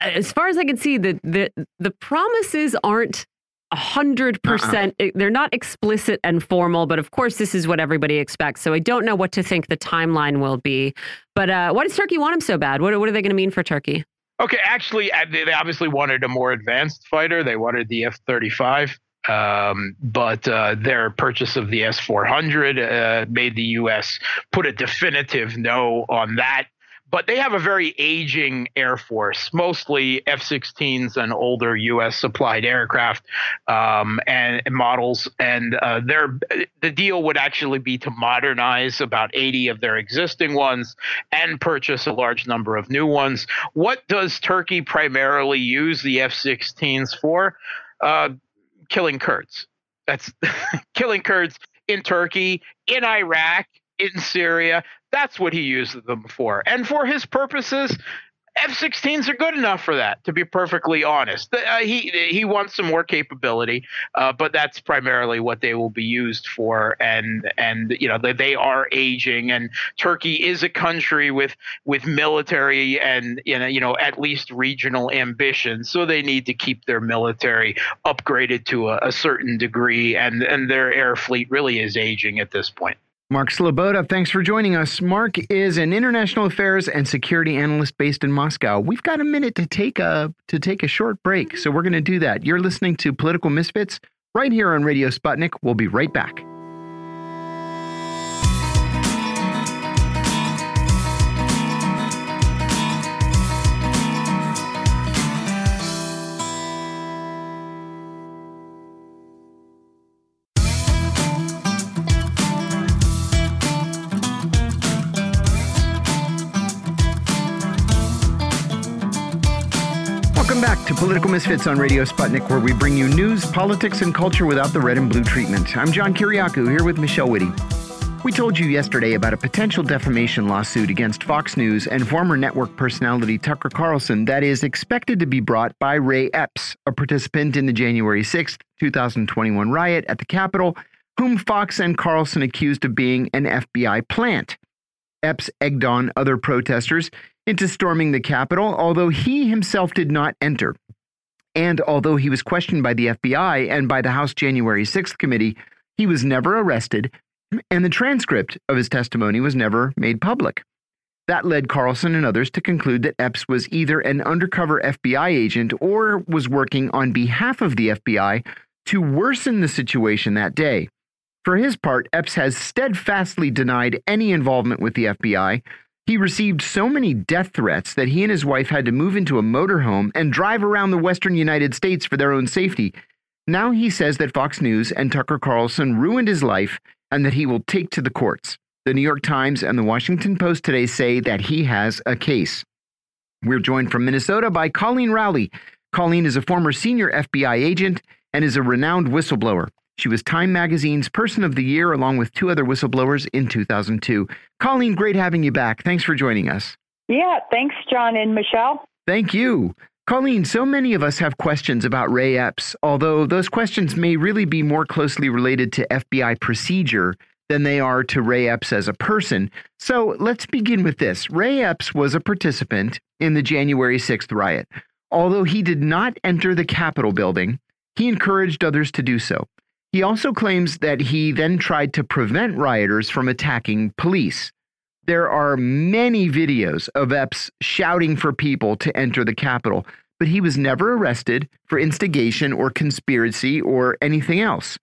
As far as I can see, the the the promises aren't hundred uh-uh. percent. They're not explicit and formal, but of course, this is what everybody expects. So I don't know what to think the timeline will be. But uh, why does Turkey want them so bad? What, what are they going to mean for Turkey? Okay, actually, uh, they obviously wanted a more advanced fighter. They wanted the F thirty five. Um, but uh, their purchase of the S 400 uh, made the U.S. put a definitive no on that but they have a very aging Air Force, mostly F 16s and older U.S. supplied aircraft um, and, and, models. And uh, the deal would actually be to modernize about 80 of their existing ones and purchase a large number of new ones. What does Turkey primarily use the F 16s for? Uh, killing Kurds. That's killing Kurds in Turkey, in Iraq, in Syria. That's what he used them for. And for his purposes, F-16s are good enough for that. To be perfectly honest, uh, he he wants some more capability, uh, but that's primarily what they will be used for. And and you know they, they are aging, and Turkey is a country with with military and you know you know at least regional ambitions, so they need to keep their military upgraded to a, a certain degree, and and their air fleet really is aging at this point. Mark Sleboda, thanks for joining us. Mark is an international affairs and security analyst based in Moscow. We've got a minute to take a to take a short break, so we're going to do that. You're listening to Political Misfits right here on Radio Sputnik. We'll be right back. Political Misfits on Radio Sputnik, where we bring you news, politics, and culture without the red and blue treatment. I'm John Kiriakou, here with Michelle Witte. We told you yesterday about a potential defamation lawsuit against Fox News and former network personality Tucker Carlson that is expected to be brought by Ray Epps, a participant in the January 6, 2021 riot at the Capitol, whom Fox and Carlson accused of being an FBI plant. Epps egged on other protesters into storming the Capitol, although he himself did not enter. And although he was questioned by the FBI and by the House January 6th committee, he was never arrested, and the transcript of his testimony was never made public. That led Carlson and others to conclude that Epps was either an undercover FBI agent or was working on behalf of the FBI to worsen the situation that day. For his part, Epps has steadfastly denied any involvement with the FBI, He received so many death threats that he and his wife had to move into a motorhome and drive around the western United States for their own safety. Now he says that Fox News and Tucker Carlson ruined his life and that he will take to the courts. The New York Times and the Washington Post today say that he has a case. We're joined from Minnesota by Coleen Rowley. Coleen is a former senior FBI agent and is a renowned whistleblower. She was Time Magazine's Person of the Year, along with two other whistleblowers in 2002. Coleen, great having you back. Thanks for joining us. Yeah, thanks, John and Michelle. Thank you. Coleen, so many of us have questions about Ray Epps, although those questions may really be more closely related to FBI procedure than they are to Ray Epps as a person. So let's begin with this. Ray Epps was a participant in the January 6th riot. Although he did not enter the Capitol building, he encouraged others to do so. He also claims that he then tried to prevent rioters from attacking police. There are many videos of Epps shouting for people to enter the Capitol, but he was never arrested for instigation or conspiracy or anything else.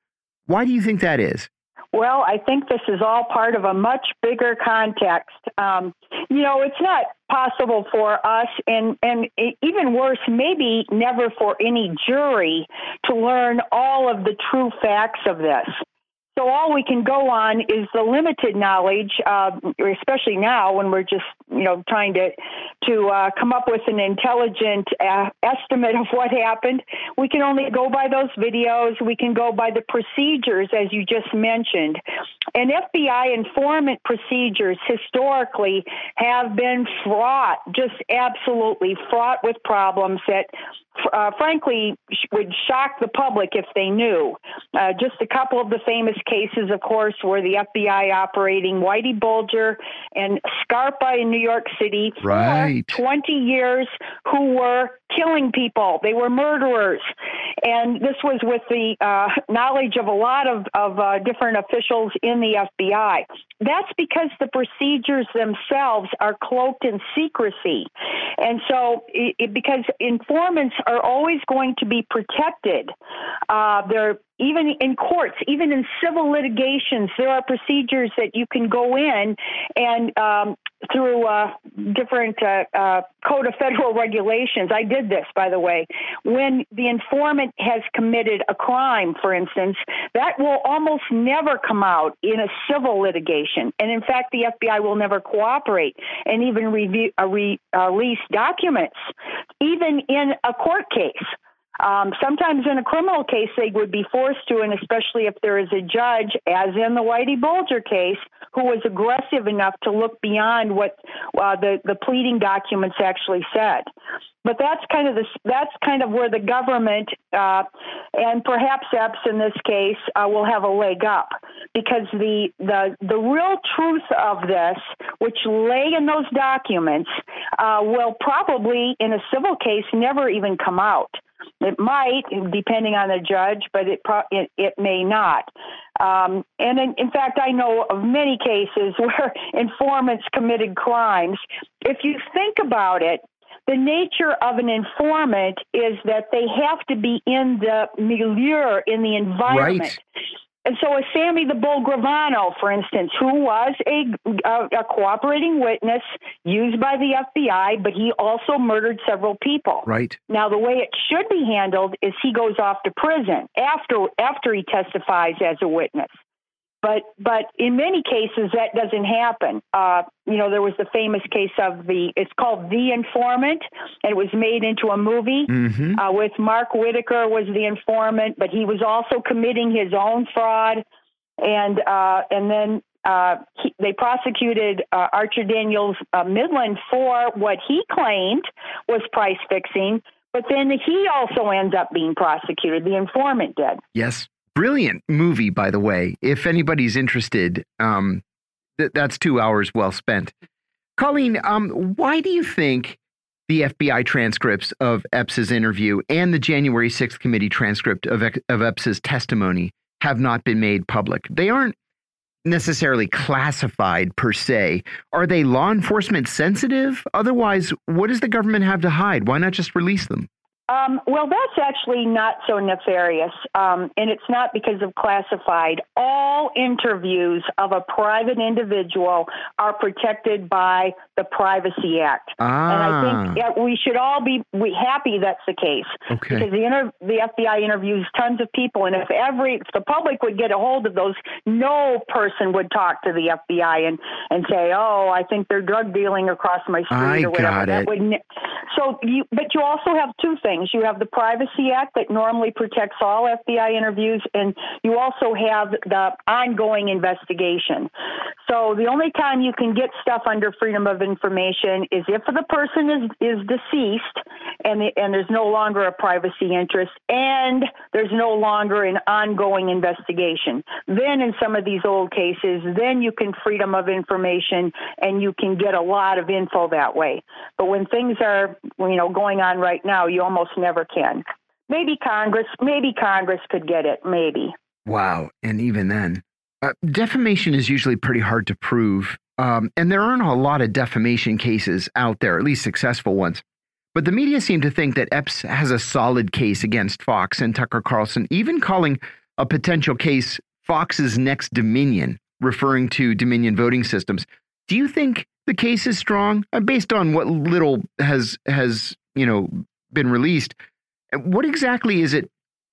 Why do you think that is? Well, I think this is all part of a much bigger context. Um, you know, it's not possible for us, and and even worse, maybe never for any jury to learn all of the true facts of this. So all we can go on is the limited knowledge, uh, especially now when we're just you know trying to to uh, come up with an intelligent uh, estimate of what happened. We can only go by those videos. We can go by the procedures, as you just mentioned. And FBI informant procedures historically have been fraught, just absolutely fraught with problems that uh, frankly, would shock the public if they knew. Uh, just a couple of the famous cases, of course, were the FBI operating Whitey Bulger and Scarpa in New York City right. 20 years, who were killing people. They were murderers. And this was with the uh, knowledge of a lot of, of uh, different officials in the FBI. That's because the procedures themselves are cloaked in secrecy. And so, it, because informants are always going to be protected. Uh, they're even in courts, even in civil litigations, there are procedures that you can go in and um, through uh, different uh, uh, code of federal regulations. I did this, by the way. When the informant has committed a crime, for instance, that will almost never come out in a civil litigation. And in fact, the FBI will never cooperate and even review, uh, re, release documents, even in a court case. Um, sometimes in a criminal case, they would be forced to, and especially if there is a judge, as in the Whitey Bulger case, who was aggressive enough to look beyond what uh, the the pleading documents actually said. But that's kind of the that's kind of where the government uh, and perhaps Epps in this case uh, will have a leg up because the the the real truth of this, which lay in those documents, uh, will probably in a civil case never even come out. It might, depending on the judge, but it pro- it, it may not. Um, and in, in fact, I know of many cases where informants committed crimes. If you think about it, the nature of an informant is that they have to be in the milieu, in the environment. Right. And so, a Sammy the Bull Gravano, for instance, who was a, a, a, cooperating witness used by the FBI, but he also murdered several people. Right. Now, the way it should be handled is he goes off to prison after after he testifies as a witness. But but in many cases that doesn't happen. Uh, you know, there was the famous case of the it's called The Informant, and it was made into a movie mm-hmm. uh, with Mark Whitacre was the informant, but he was also committing his own fraud, and uh, and then uh, he, they prosecuted uh, Archer Daniels uh, Midland for what he claimed was price fixing, but then he also ends up being prosecuted. The informant did. Yes. Brilliant movie, by the way. If anybody's interested, um, th that's two hours well spent. Coleen, um, why do you think the FBI transcripts of Epps's interview and the January 6th committee transcript of, of Epps's testimony have not been made public? They aren't necessarily classified per se. Are they law enforcement sensitive? Otherwise, what does the government have to hide? Why not just release them? Um, well, that's actually not so nefarious, um, and it's not because of classified. All interviews of a private individual are protected by the Privacy Act, ah. and I think ah. yeah, we should all be we happy that's the case. Okay. Because the inter- the FBI interviews tons of people, and if every if the public would get a hold of those, no person would talk to the FBI and and say, "Oh, I think they're drug dealing across my street I or whatever." Got that it. would. So you, but you also have two things things. You have the Privacy Act that normally protects all FBI interviews, and you also have the ongoing investigation. So the only time you can get stuff under Freedom of Information is if the person is, is deceased and, the, and there's no longer a privacy interest and there's no longer an ongoing investigation. Then in some of these old cases, then you can Freedom of Information and you can get a lot of info that way. But when things are, you know, going on right now, you almost never can. Maybe Congress, maybe Congress could get it, maybe. Wow. And even then, uh, defamation is usually pretty hard to prove. Um, and there aren't a lot of defamation cases out there, at least successful ones. But the media seem to think that Epps has a solid case against Fox and Tucker Carlson, even calling a potential case Fox's next Dominion, referring to Dominion voting systems. Do you think the case is strong, uh, based on what little has has you know been released. What exactly is it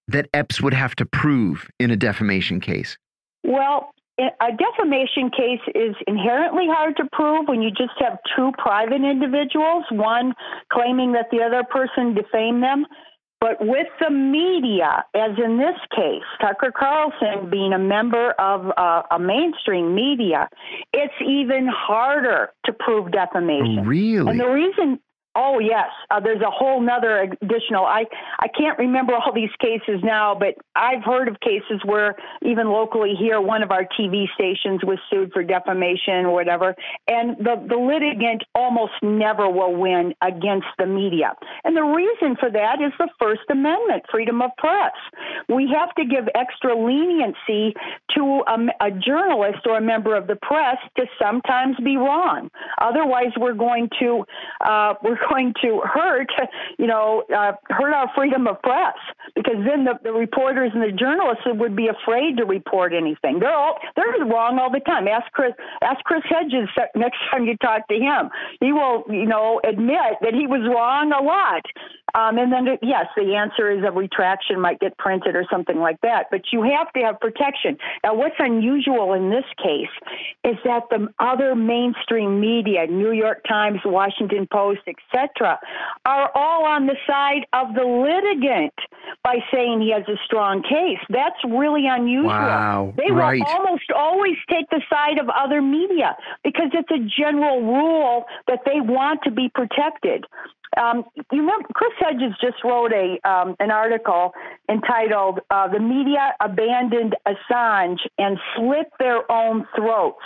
that Epps would have to prove in a defamation case? Well, a defamation case is inherently hard to prove when you just have two private individuals, one claiming that the other person defamed them. But with the media, as in this case, Tucker Carlson being a member of uh, a mainstream media, it's even harder to prove defamation. Really? And the reason Oh yes, uh, there's a whole nother additional. I I can't remember all these cases now, but I've heard of cases where even locally here, one of our TV stations was sued for defamation or whatever, and the the litigant almost never will win against the media. And the reason for that is the First Amendment, freedom of press. We have to give extra leniency to a, a journalist or a member of the press to sometimes be wrong. Otherwise, we're going to uh, we're going to hurt, you know, uh, hurt our freedom of press because then the, the reporters and the journalists would be afraid to report anything. They're all they're wrong all the time. Ask Chris ask Chris Hedges next time you talk to him. He will, you know, admit that he was wrong a lot. Um, and then, yes, the answer is a retraction might get printed or something like that. But you have to have protection. Now, what's unusual in this case is that the other mainstream media, New York Times, Washington Post, etc., are all on the side of the litigant by saying he has a strong case. That's really unusual. Wow, they right. will almost always take the side of other media because it's a general rule that they want to be protected. Um, you remember Chris Hedges just wrote a um, an article entitled uh, "The Media Abandoned Assange and Slit Their Own Throats."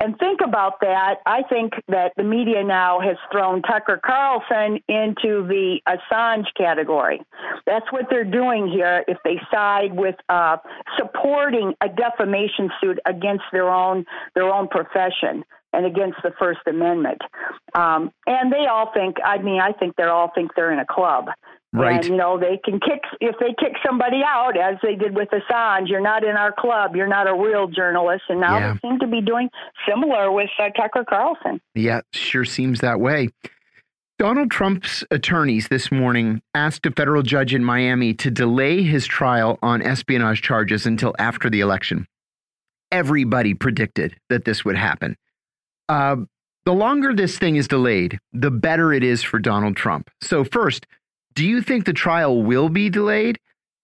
And think about that. I think that the media now has thrown Tucker Carlson into the Assange category. That's what they're doing here. If they side with uh, supporting a defamation suit against their own their own profession and against the First Amendment. Um, and they all think, I mean, I think they all think they're in a club. Right. And, you know, they can kick, if they kick somebody out, as they did with Assange, you're not in our club, you're not a real journalist. And now yeah. they seem to be doing similar with uh, Tucker Carlson. Yeah, sure seems that way. Donald Trump's attorneys this morning asked a federal judge in Miami to delay his trial on espionage charges until after the election. Everybody predicted that this would happen. Uh, the longer this thing is delayed, the better it is for Donald Trump. So, first, do you think the trial will be delayed?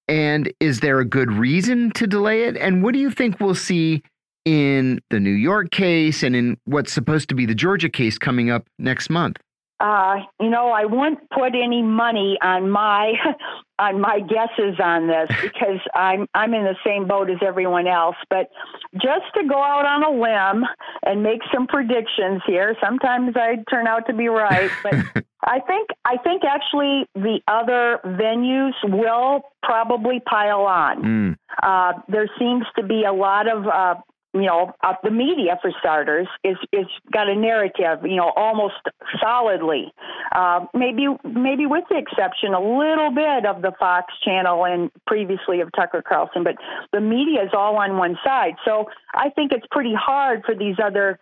And is there a good reason to delay it? And what do you think we'll see in the New York case and in what's supposed to be the Georgia case coming up next month? Uh, you know, I wouldn't put any money on my on my guesses on this because I'm I'm in the same boat as everyone else. But just to go out on a limb and make some predictions here, sometimes I turn out to be right. But I think I think actually the other venues will probably pile on. Mm. Uh, there seems to be a lot of uh, you know, uh, the media for starters is is got a narrative, you know, almost solidly. Uh, maybe maybe with the exception a little bit of the Fox channel and previously of Tucker Carlson, but the media is all on one side. So I think it's pretty hard for these other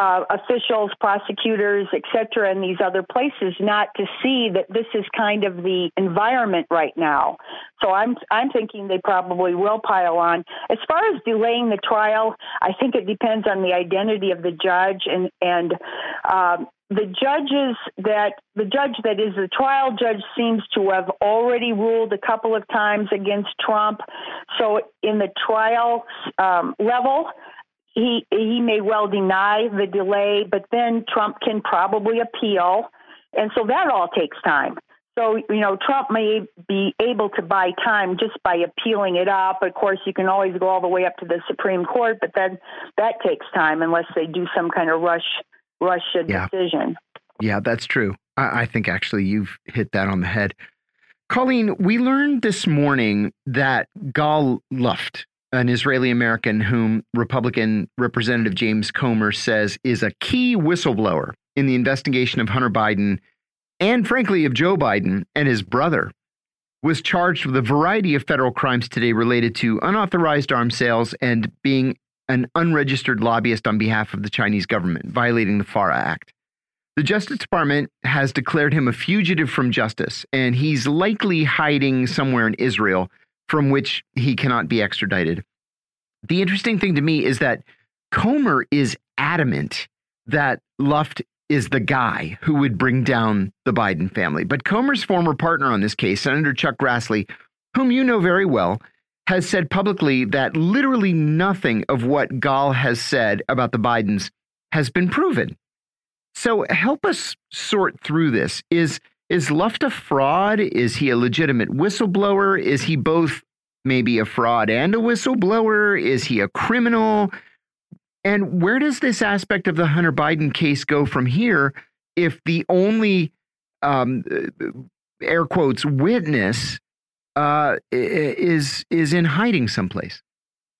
uh, officials, prosecutors, et cetera, in these other places not to see that this is kind of the environment right now. So I'm I'm thinking they probably will pile on. As far as delaying the trial, I think it depends on the identity of the judge and and um, the judges that the judge that is the trial judge seems to have already ruled a couple of times against Trump. So in the trial um, level, he he may well deny the delay, but then Trump can probably appeal, and so that all takes time. So you know, Trump may be able to buy time just by appealing it up. Of course, you can always go all the way up to the Supreme Court, but then that takes time unless they do some kind of rush rush yeah. decision. Yeah, that's true. I, I think actually you've hit that on the head. Coleen, we learned this morning that Gal Luft, an Israeli American whom Republican Representative James Comer says is a key whistleblower in the investigation of Hunter Biden and, frankly, of Joe Biden and his brother, was charged with a variety of federal crimes today related to unauthorized arms sales and being an unregistered lobbyist on behalf of the Chinese government, violating the FARA Act. The Justice Department has declared him a fugitive from justice, and he's likely hiding somewhere in Israel from which he cannot be extradited. The interesting thing to me is that Comer is adamant that Luft is the guy who would bring down the Biden family. But Comer's former partner on this case, Senator Chuck Grassley, whom you know very well, has said publicly that literally nothing of what Gal has said about the Bidens has been proven. So help us sort through this. Is is Luft a fraud? Is he a legitimate whistleblower? Is he both maybe a fraud and a whistleblower? Is he a criminal? And where does this aspect of the Hunter Biden case go from here if the only um, air quotes witness uh, is is in hiding someplace?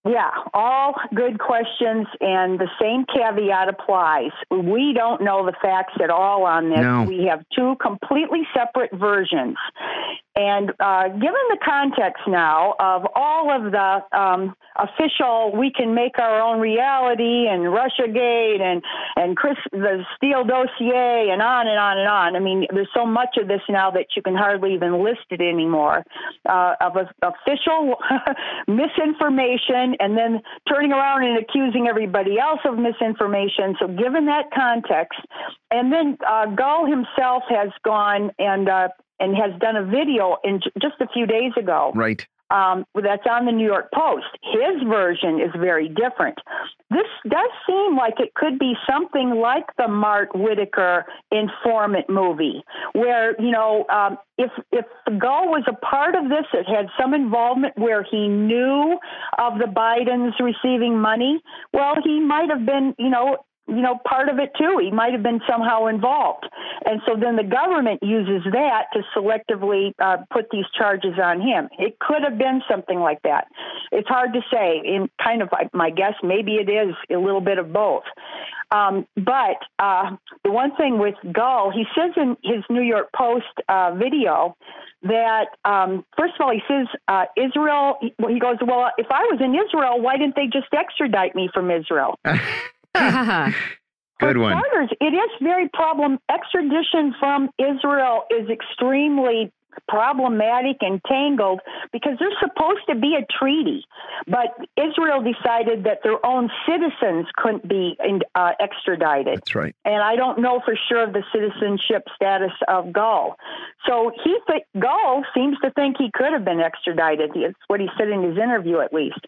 Yeah, all good questions, and the same caveat applies. We don't know the facts at all on this. No. We have two completely separate versions. And uh, given the context now of all of the um, official, we can make our own reality and Russiagate and and Chris the Steele dossier and on and on and on. I mean, there's so much of this now that you can hardly even list it anymore uh, of a, official misinformation and then turning around and accusing everybody else of misinformation. So, given that context, and then uh, Gal himself has gone and uh, and has done a video in just a few days ago. Right. Um, that's on the New York Post. His version is very different. This does seem like it could be something like the Mark Whitacre informant movie, where you know um, if if Gal was a part of this, it had some involvement where he knew of the Bidens receiving money. Well, he might have been you know you know, part of it too. He might have been somehow involved. And so then the government uses that to selectively uh, put these charges on him. It could have been something like that. It's hard to say. In kind of my guess, maybe it is a little bit of both. Um, but uh, the one thing with Gal, he says in his New York Post uh, video that um, first of all, he says uh, Israel. He goes, well, if I was in Israel, why didn't they just extradite me from Israel? Good one. Starters, it is very problem. Extradition from Israel is extremely problematic and tangled because there's supposed to be a treaty, but Israel decided that their own citizens couldn't be uh, extradited. That's right. And I don't know for sure of the citizenship status of Gal. So he th- Gal seems to think he could have been extradited. It's what he said in his interview, at least.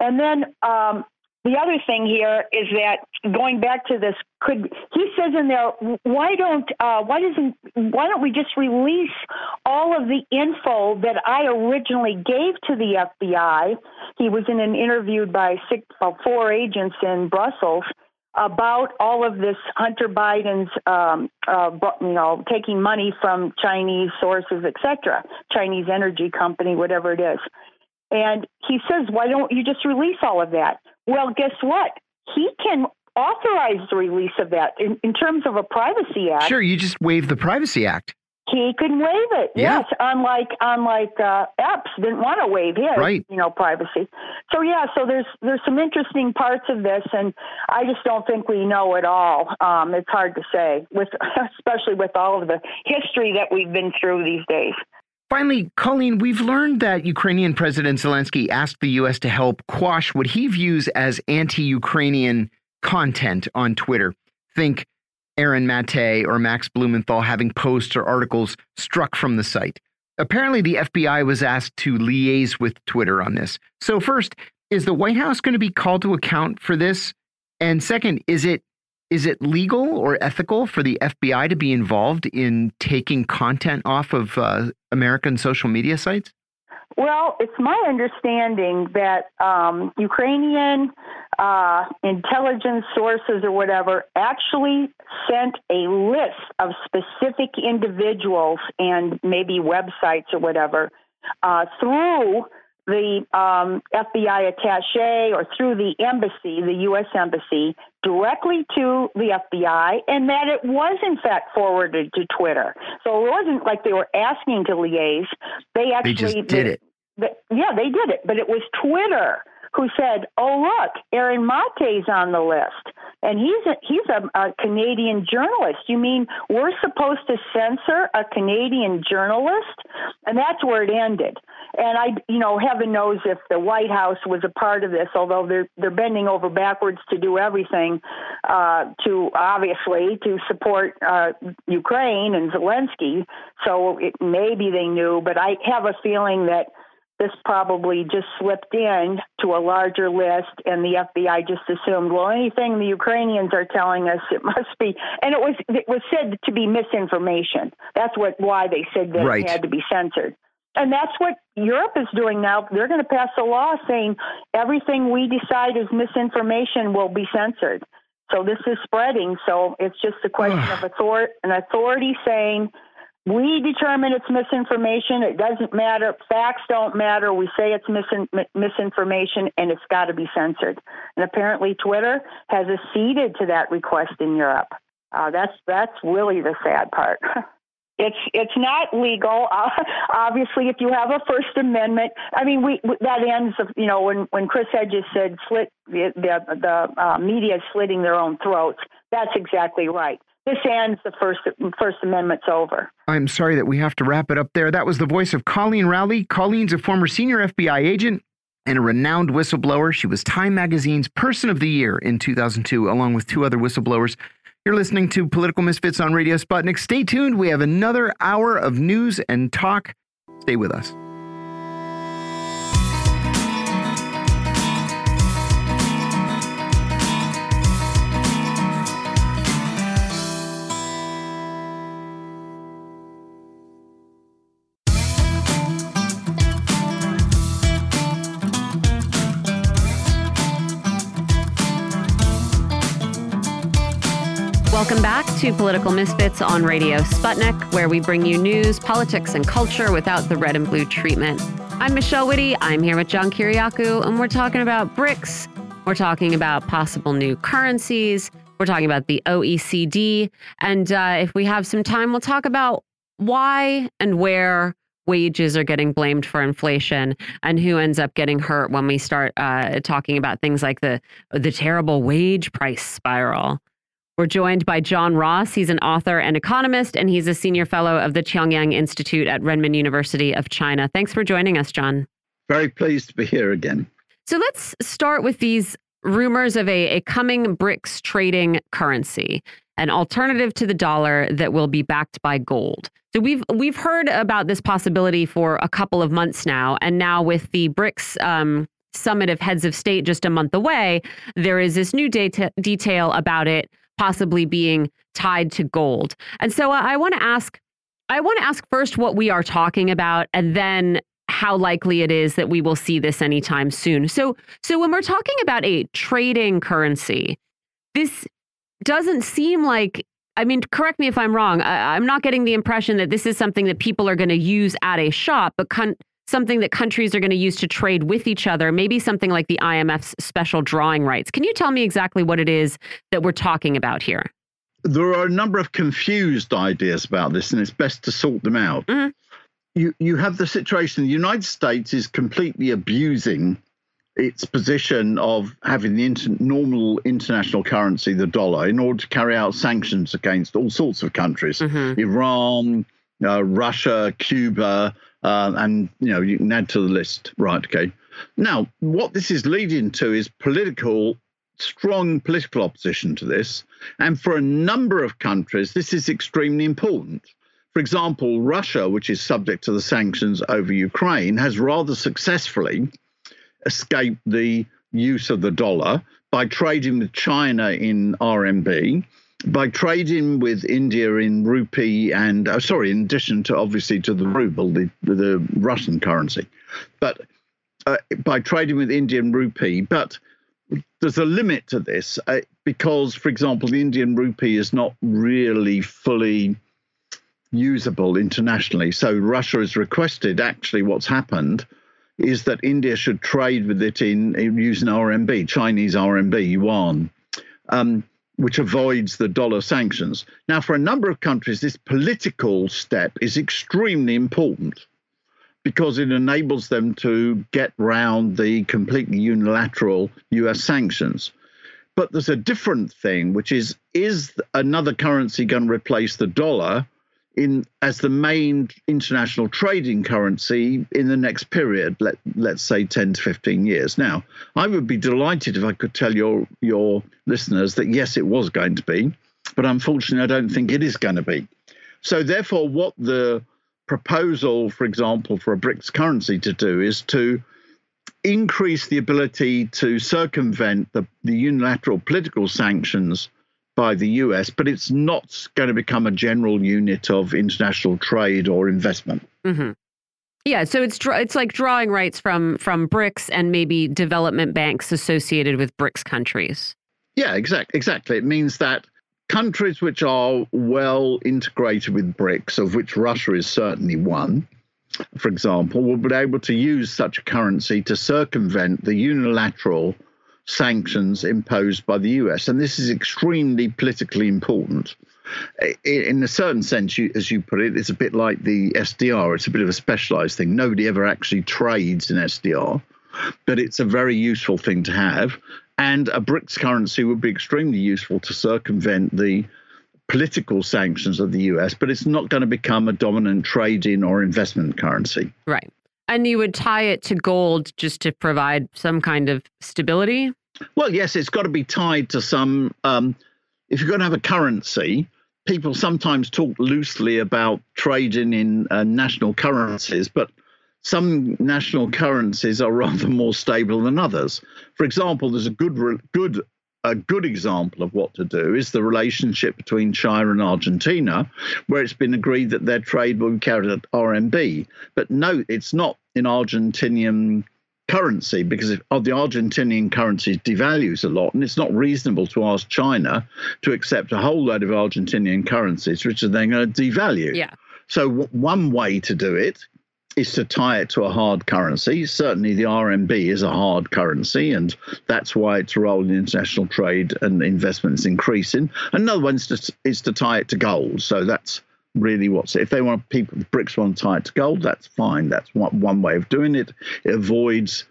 And then um, the other thing here is that going back to this, could he says in there, why don't uh, why doesn't why don't we just release all of the info that I originally gave to the FBI? He was in an interviewed by six, uh, four agents in Brussels about all of this Hunter Biden's, um, uh, you know, taking money from Chinese sources, etc., Chinese energy company, whatever it is. And he says, why don't you just release all of that? Well, guess what? He can authorize the release of that in, in terms of a privacy act. Sure, you just waive the Privacy Act. He can waive it. Yeah. Yes, unlike unlike uh, Epps didn't want to waive his, Right. you know, privacy. So yeah, so there's there's some interesting parts of this, and I just don't think we know it all. Um, it's hard to say, with especially with all of the history that we've been through these days. Finally, Coleen, we've learned that Ukrainian President Zelensky asked the U.S. to help quash what he views as anti Ukrainian content on Twitter. Think Aaron Mate or Max Blumenthal having posts or articles struck from the site. Apparently, the FBI was asked to liaise with Twitter on this. So, first, is the White House going to be called to account for this? And second, is it is it legal or ethical for the FBI to be involved in taking content off of uh, American social media sites? Well, it's my understanding that um, Ukrainian uh, intelligence sources or whatever actually sent a list of specific individuals and maybe websites or whatever uh, through the um, FBI attache or through the embassy, the U.S. embassy, directly to the FBI, and that it was in fact forwarded to Twitter. So it wasn't like they were asking to liaise; they They actually just did it. but, yeah, they did it, but it was Twitter who said, "Oh, look, Aaron Mate's on the list, and he's a, he's a, a Canadian journalist. You mean we're supposed to censor a Canadian journalist?" And that's where it ended. And I, you know, heaven knows if the White House was a part of this, although they're they're bending over backwards to do everything uh, to obviously to support uh, Ukraine and Zelensky. So it, maybe they knew, but I have a feeling that this probably just slipped in to a larger list and the FBI just assumed, well, anything the Ukrainians are telling us, it must be. And it was, it was said to be misinformation. That's what, why they said that Right. it had to be censored. And that's what Europe is doing now. They're going to pass a law saying everything we decide is misinformation will be censored. So this is spreading. So it's just a question of author- an authority saying, we determine it's misinformation. It doesn't matter. Facts don't matter. We say it's misin- misinformation and it's got to be censored. And apparently, Twitter has acceded to that request in Europe. Uh, that's that's really the sad part. It's it's not legal. Uh, obviously, if you have a First Amendment, I mean, we that ends. Of, you know, when when Chris Hedges said slit the the, the uh, media is slitting their own throats. That's exactly right. This ends the First First Amendment's over. I'm sorry that we have to wrap it up there. That was the voice of Coleen Rowley. Coleen's a former senior FBI agent and a renowned whistleblower. She was Time Magazine's Person of the Year in 2002, along with two other whistleblowers. You're listening to Political Misfits on Radio Sputnik. Stay tuned. We have another hour of news and talk. Stay with us. Welcome back to Political Misfits on Radio Sputnik, where we bring you news, politics, and culture without the red and blue treatment. I'm Michelle Witte. I'm here with John Kiriakou, and we're talking about BRICS. We're talking about possible new currencies. We're talking about the OECD. And uh, if we have some time, we'll talk about why and where wages are getting blamed for inflation and who ends up getting hurt when we start uh, talking about things like the the terrible wage price spiral. We're joined by John Ross. He's an author and economist, and he's a senior fellow of the Chongyang Institute at Renmin University of China. Thanks for joining us, John. Very pleased to be here again. So let's start with these rumors of a, a coming BRICS trading currency, an alternative to the dollar that will be backed by gold. So we've we've heard about this possibility for a couple of months now, and now with the BRICS um, summit of heads of state just a month away, there is this new data, detail about it possibly being tied to gold. And so uh, I want to ask, I want to ask first what we are talking about, and then how likely it is that we will see this anytime soon. So, so when we're talking about a trading currency, this doesn't seem like. I mean, correct me if I'm wrong. I, I'm not getting the impression that this is something that people are going to use at a shop, but con something that countries are going to use to trade with each other, maybe something like the IMF's special drawing rights. Can you tell me exactly what it is that we're talking about here? There are a number of confused ideas about this, and it's best to sort them out. Mhm. You, you have the situation the United States is completely abusing its position of having the inter- normal international currency, the dollar, in order to carry out sanctions against all sorts of countries Mhm. Iran, uh, Russia, Cuba, uh, and you know you can add to the list, right? Okay. Now, what this is leading to is political, strong political opposition to this, and for a number of countries, this is extremely important. For example, Russia, which is subject to the sanctions over Ukraine, has rather successfully escaped the use of the dollar by trading with China in RMB, by trading with India in rupee, and uh, sorry, in addition to obviously to the ruble, the the Russian currency, but uh, by trading with Indian rupee, but there's a limit to this uh, because, for example, the Indian rupee is not really fully usable internationally. So Russia has requested actually what's happened is that India should trade with it in, in using RMB, Chinese RMB, yuan, um, which avoids the dollar sanctions. Now, for a number of countries, this political step is extremely important because it enables them to get round the completely unilateral US sanctions. But there's a different thing, which is is another currency going to replace the dollar in as the main international trading currency in the next period, let let's say 10 to 15 years. Now, I would be delighted if I could tell your your listeners that yes, it was going to be, but unfortunately I don't think it is going to be. So therefore, what the proposal, for example, for a BRICS currency to do is to increase the ability to circumvent the, the unilateral political sanctions by the US, but it's not going to become a general unit of international trade or investment. hmm Yeah, so it's it's like drawing rights from from BRICS and maybe development banks associated with BRICS countries. Yeah, exactly. Exactly. It means that countries which are well integrated with BRICS, of which Russia is certainly one, for example, will be able to use such a currency to circumvent the unilateral sanctions imposed by the US. And this is extremely politically important. In a certain sense, you, as you put it, it's a bit like the SDR. It's a bit of a specialized thing. Nobody ever actually trades in SDR, but it's a very useful thing to have. And a BRICS currency would be extremely useful to circumvent the political sanctions of the US, but it's not going to become a dominant trading or investment currency. Right. And you would tie it to gold just to provide some kind of stability. Well, yes, it's got to be tied to some. Um, if you're going to have a currency, people sometimes talk loosely about trading in uh, national currencies, but some national currencies are rather more stable than others. For example, there's a good good a good example of what to do is the relationship between China and Argentina, where it's been agreed that their trade will be carried at RMB. But no, it's not in Argentinian currency because if, oh, the Argentinian currency devalues a lot, and it's not reasonable to ask China to accept a whole load of Argentinian currencies, which are then going to devalue. Yeah. So w- one way to do it is to tie it to a hard currency. Certainly, the RMB is a hard currency, and that's why its role in international trade and investment is increasing. Another one is to, is to tie it to gold. So that's really what's if they want people BRICS want to tie it to gold, that's fine. That's one, one way of doing it. It avoids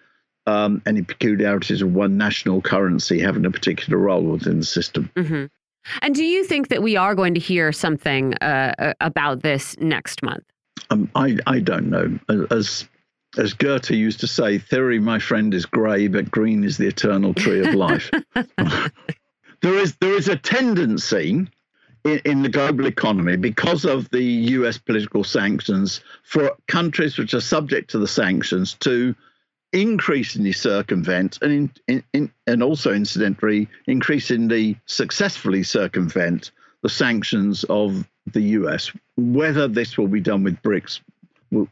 um, any peculiarities of one national currency having a particular role within the system. hmm And do you think that we are going to hear something uh, about this next month? Um, I I don't know. As as Goethe used to say, theory, my friend, is grey, but green is the eternal tree of life. there is there is a tendency in, in the global economy because of the U.S. political sanctions for countries which are subject to the sanctions to increasingly circumvent and in, in, in, and also incidentally increasingly successfully circumvent the sanctions of the US. Whether this will be done with BRICS,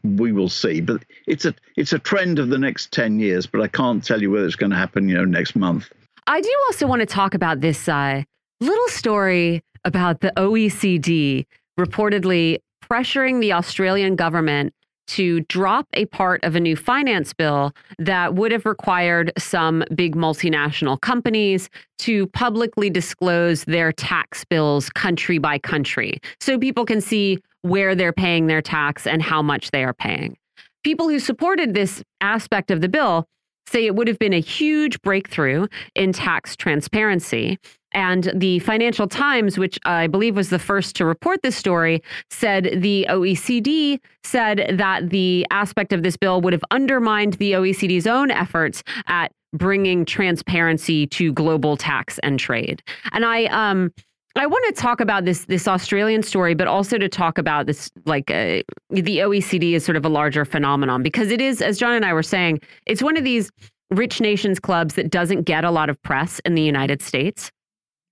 we will see. But it's a it's a trend of the next ten years. But I can't tell you whether it's going to happen, you know, next month. I do also want to talk about this uh, little story about the OECD reportedly pressuring the Australian government to drop a part of a new finance bill that would have required some big multinational companies to publicly disclose their tax bills country by country so people can see where they're paying their tax and how much they are paying. People who supported this aspect of the bill say it would have been a huge breakthrough in tax transparency. And the Financial Times, which I believe was the first to report this story, said the OECD said that the aspect of this bill would have undermined the OECD's own efforts at bringing transparency to global tax and trade. And I, um, I want to talk about this this Australian story, but also to talk about this like uh, the OECD is sort of a larger phenomenon because it is, as John and I were saying, it's one of these rich nations clubs that doesn't get a lot of press in the United States.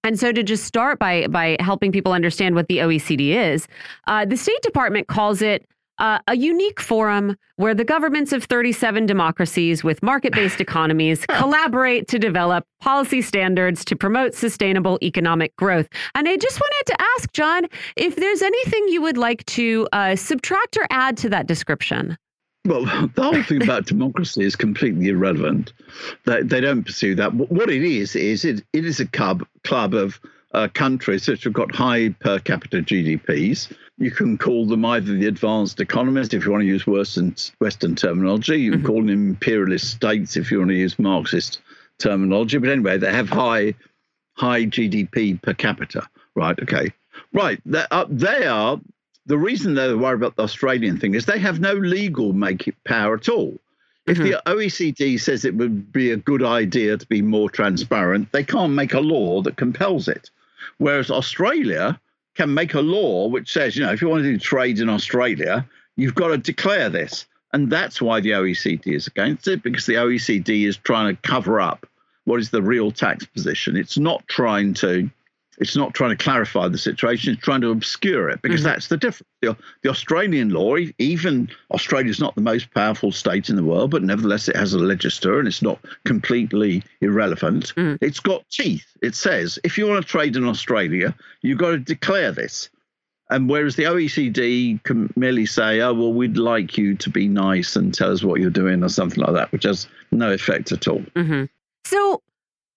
And so, to just start by by helping people understand what the OECD is, uh, the State Department calls it uh, a unique forum where the governments of 37 democracies with market based economies collaborate to develop policy standards to promote sustainable economic growth. And I just wanted to ask, John, if there's anything you would like to uh, subtract or add to that description. Well, the whole thing about democracy is completely irrelevant. They, they don't pursue that. What it is is it, it is a club club of uh, countries which have got high per capita GDPs. You can call them either the advanced economies if you want to use Western, Western terminology. You can mm-hmm. call them imperialist states if you want to use Marxist terminology. But anyway, they have high high GDP per capita. Right. Okay. Right. They are, they are the reason they're worried about the Australian thing is they have no legal make power at all. If mm-hmm. the OECD says it would be a good idea to be more transparent, they can't make a law that compels it. Whereas Australia can make a law which says, you know, if you want to do trade in Australia, you've got to declare this. And that's why the OECD is against it, because the OECD is trying to cover up what is the real tax position. It's not trying to it's not trying to clarify the situation, it's trying to obscure it because mm-hmm. that's the difference. The, the, Australian law, even Australia is not the most powerful state in the world, but nevertheless it has a legislature and it's not completely irrelevant. Mm-hmm. It's got teeth. It says if you want to trade in Australia, you've got to declare this. And whereas the OECD can merely say, oh, well, we'd like you to be nice and tell us what you're doing or something like that, which has no effect at all. Mm-hmm. So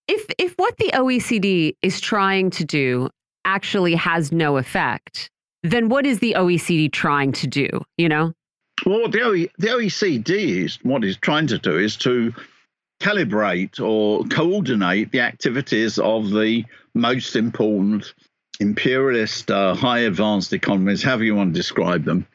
if if what the OECD is trying to do actually has no effect, then what is the OECD trying to do? You know. Well, the, OE, the OECD is what is trying to do is to calibrate or coordinate the activities of the most important imperialist, uh, high advanced economies, however you want to describe them,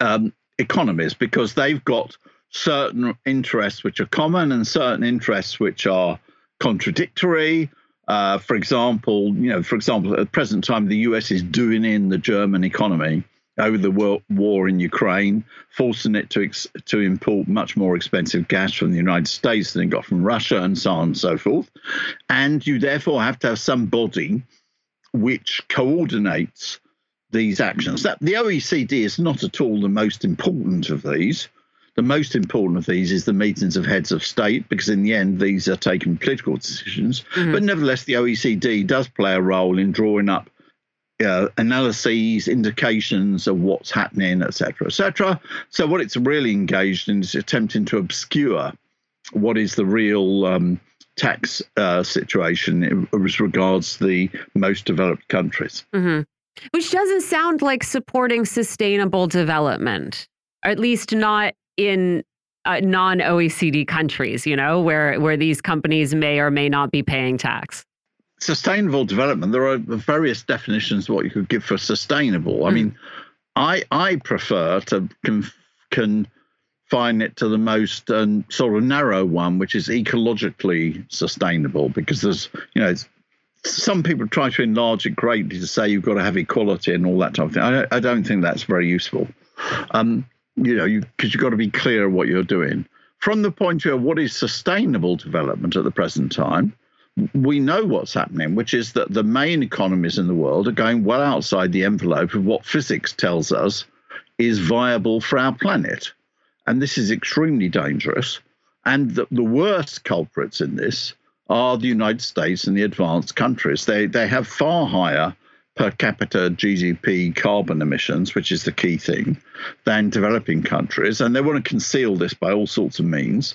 um, economies, because they've got certain interests which are common and certain interests which are contradictory. Uh, for example, you know, for example, at the present time, the US is doing in the German economy over the war in Ukraine, forcing it to ex- to import much more expensive gas from the United States than it got from Russia, and so on and so forth. And you therefore have to have some body which coordinates these actions. That the OECD is not at all the most important of these. The most important of these is the meetings of heads of state, because in the end, these are taking political decisions. Mm-hmm. But nevertheless, the OECD does play a role in drawing up uh, analyses, indications of what's happening, etc., etc. So, what it's really engaged in is attempting to obscure what is the real um, tax uh, situation as regards the most developed countries. Mm-hmm. Which doesn't sound like supporting sustainable development, or at least not in uh, non-OECD countries, you know, where where these companies may or may not be paying tax. Sustainable development. There are various definitions of what you could give for sustainable. Mm. I mean, I I prefer to confine it to the most um, sort of narrow one, which is ecologically sustainable, because there's you know some people try to enlarge it greatly to say you've got to have equality and all that type of thing. I, I don't think that's very useful. Um, you know, because you, you've got to be clear what you're doing. From the point of view of what is sustainable development at the present time, we know what's happening, which is that the main economies in the world are going well outside the envelope of what physics tells us is viable for our planet. And this is extremely dangerous. And the, the worst culprits in this are the United States and the advanced countries. They, they have far higher per capita GDP carbon emissions, which is the key thing, than developing countries. And they want to conceal this by all sorts of means,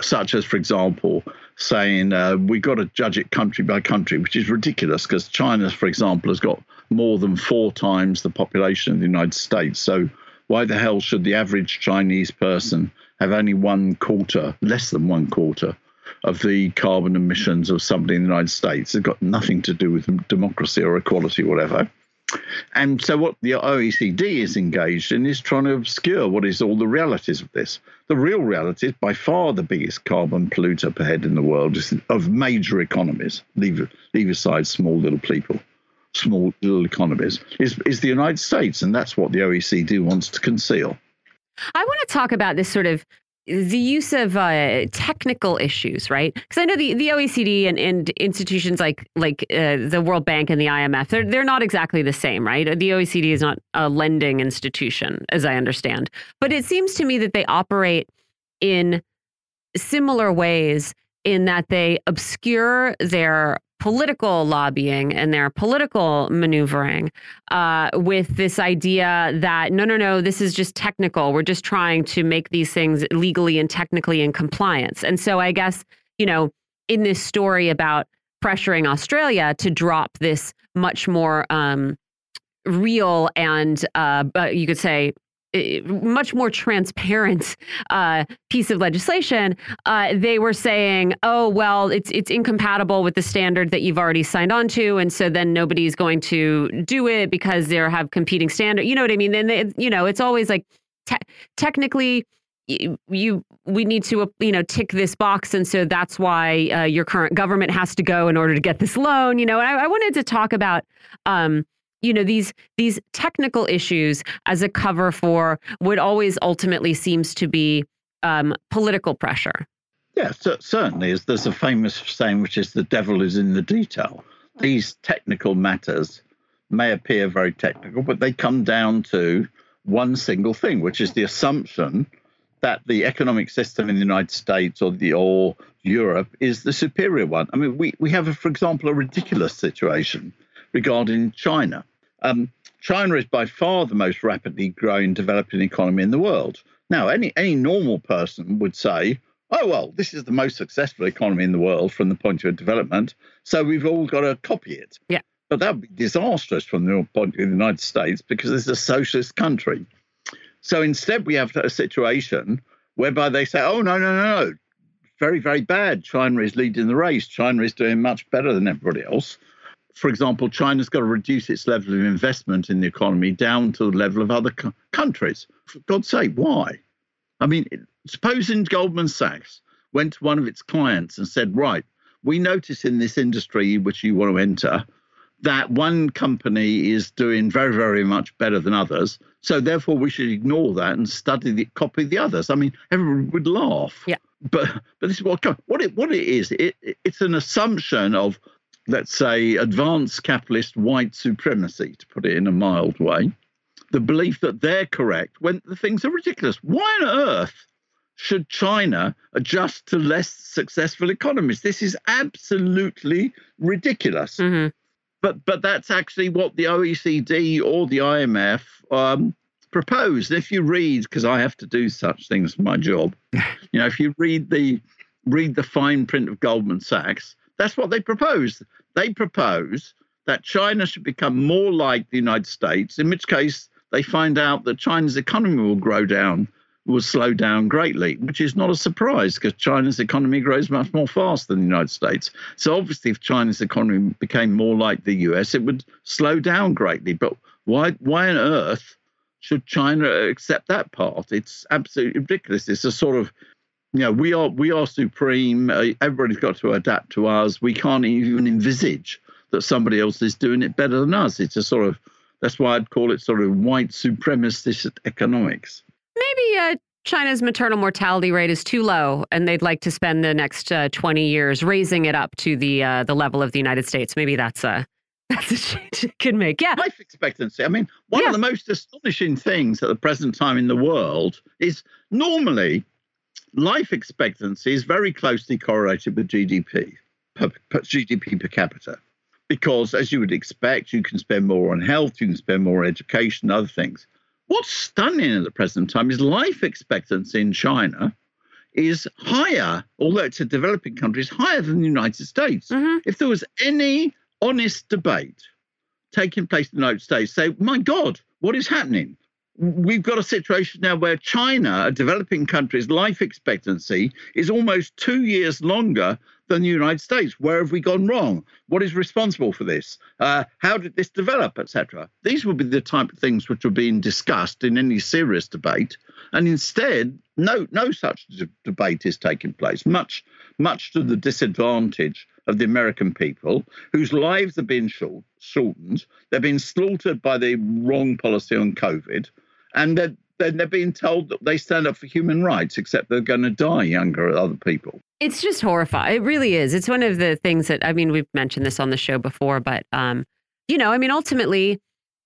such as, for example, saying uh, we've got to judge it country by country, which is ridiculous because China, for example, has got more than four times the population of the United States. So why the hell should the average Chinese person have only one quarter, less than one quarter of the carbon emissions of somebody in the United States. It's got nothing to do with democracy or equality or whatever. And so, what the OECD is engaged in is trying to obscure what is all the realities of this. The real reality is by far the biggest carbon polluter per head in the world of major economies. Leave, leave aside small little people, small little economies, is, is the United States. And that's what the OECD wants to conceal. I want to talk about this sort of the use of uh, technical issues, right? Because I know the, the OECD and, and institutions like like uh, the World Bank and the IMF, they're they're not exactly the same, right? The OECD is not a lending institution, as I understand, but it seems to me that they operate in similar ways in that they obscure their political lobbying and their political maneuvering uh, with this idea that no, no, no, this is just technical. We're just trying to make these things legally and technically in compliance. And so I guess, you know, in this story about pressuring Australia to drop this much more um, real and uh, you could say much more transparent uh, piece of legislation, uh, they were saying, "Oh, well, it's it's incompatible with the standard that you've already signed on to, and so then nobody's going to do it because they have competing standard." You know what I mean? Then you know, it's always like te technically. You, we need to, you know, tick this box, and so that's why uh, your current government has to go in order to get this loan. You know, I, I wanted to talk about um, you know these these technical issues as a cover for what always ultimately seems to be um, political pressure. Yeah, so, certainly. There's a famous saying which is the devil is in the detail. These technical matters may appear very technical, but they come down to one single thing, which is the assumption that the economic system in the United States or the or Europe is the superior one. I mean, we, we have, for example, a ridiculous situation regarding China. Um, China is by far the most rapidly growing developing economy in the world. Now, any any normal person would say, "Oh well, this is the most successful economy in the world from the point of view of development, so we've all got to copy it." Yeah. But that would be disastrous from the point of view of the United States because it's a socialist country. So instead, we have a situation whereby they say, "Oh no, no, no, no, very, very bad. China is leading the race. China is doing much better than everybody else." For example, China's got to reduce its level of investment in the economy down to the level of other co- countries. For God's sake, why? I mean, supposing Goldman Sachs went to one of its clients and said, right, we notice in this industry which you want to enter that one company is doing very, very much better than others. So therefore, we should ignore that and study the copy the others. I mean, everyone would laugh. Yeah. But but this is what what it what it is. It, it's an assumption of let's say, advanced capitalist white supremacy, to put it in a mild way, the belief that they're correct when the things are ridiculous. Why on earth should China adjust to less successful economies? This is absolutely ridiculous. Mm-hmm. But but that's actually what the OECD or the IMF um, proposed. If you read, because I have to do such things for my job, you know, if you read the read the fine print of Goldman Sachs, that's what they propose. They propose that China should become more like the United States, in which case they find out that China's economy will grow down, will slow down greatly, which is not a surprise because China's economy grows much more fast than the United States. So obviously, if China's economy became more like the US, it would slow down greatly. But why, why on earth should China accept that part? It's absolutely ridiculous. It's a sort of you know, we are we are supreme. Uh, everybody's got to adapt to us. We can't even envisage that somebody else is doing it better than us. It's a sort of that's why I'd call it sort of white supremacist economics. Maybe uh, China's maternal mortality rate is too low, and they'd like to spend the next uh, 20 years raising it up to the uh, the level of the United States. Maybe that's a that's a change it could make. Yeah, life expectancy. I mean, one yeah. of the most astonishing things at the present time in the world is normally life expectancy is very closely correlated with GDP, per, per, GDP per capita. because, as you would expect, you can spend more on health, you can spend more on education, other things. What's stunning at the present time is life expectancy in China is higher, although it's a developing country, is higher than the United States. Mhm. If there was any honest debate taking place in the United States, say, my God, what is happening? We've got a situation now where China, a developing country's life expectancy is almost two years longer than the United States. Where have we gone wrong? What is responsible for this? Uh, how did this develop, etc.? These would be the type of things which are being discussed in any serious debate, and instead, no, no such d- debate is taking place. Much, much to the disadvantage of the American people, whose lives have been short, shortened. They've been slaughtered by the wrong policy on COVID, and they're, then they're being told that they stand up for human rights, except they're going to die younger than other people. It's just horrifying. It really is. It's one of the things that I mean, we've mentioned this on the show before, but um, you know, I mean, ultimately,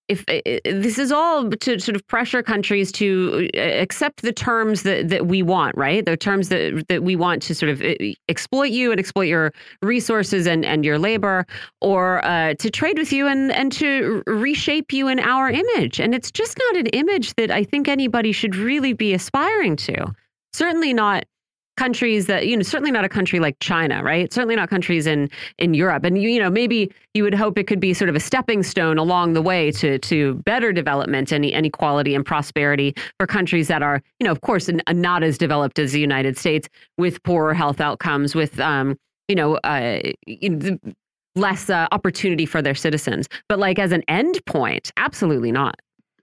if this is all to sort of pressure countries to uh, accept the terms that that we want, right? The terms that that we want to sort of uh, exploit you and exploit your resources and and your labor, or uh, to trade with you and and to reshape you in our image. And it's just not an image that I think anybody should really be aspiring to. Certainly not countries that you know certainly not a country like China right certainly not countries in in Europe and you, you know maybe you would hope it could be sort of a stepping stone along the way to to better development and, and equality and prosperity for countries that are you know of course not as developed as the United States with poorer health outcomes with um you know uh you know, the- less uh, opportunity for their citizens but like as an end point absolutely not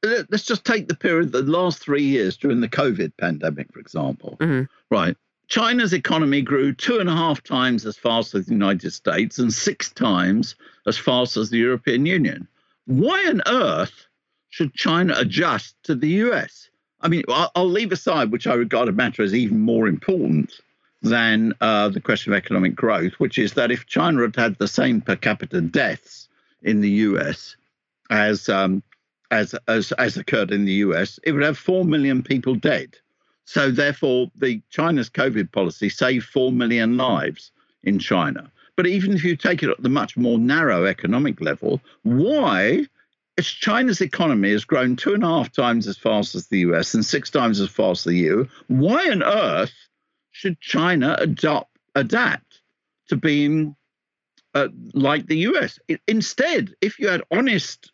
Let- Let's just take the period, the last three years during the COVID pandemic, for example. Mhm. Right. China's economy grew two and a half times as fast as the United States and six times as fast as the European Union. Why on earth should China adjust to the US? I mean, I'll, leave aside, which I regard a matter as even more important than uh, the question of economic growth, which is that if China had had the same per capita deaths in the US as um, as as as occurred in the US, it would have four million people dead. So therefore, the China's COVID policy saved four million lives in China. But even if you take it at the much more narrow economic level, why? As China's economy has grown two and a half times as fast as the US and six times as fast as the EU. Why on earth should China adopt adapt to being uh, like the US? Instead, if you had honest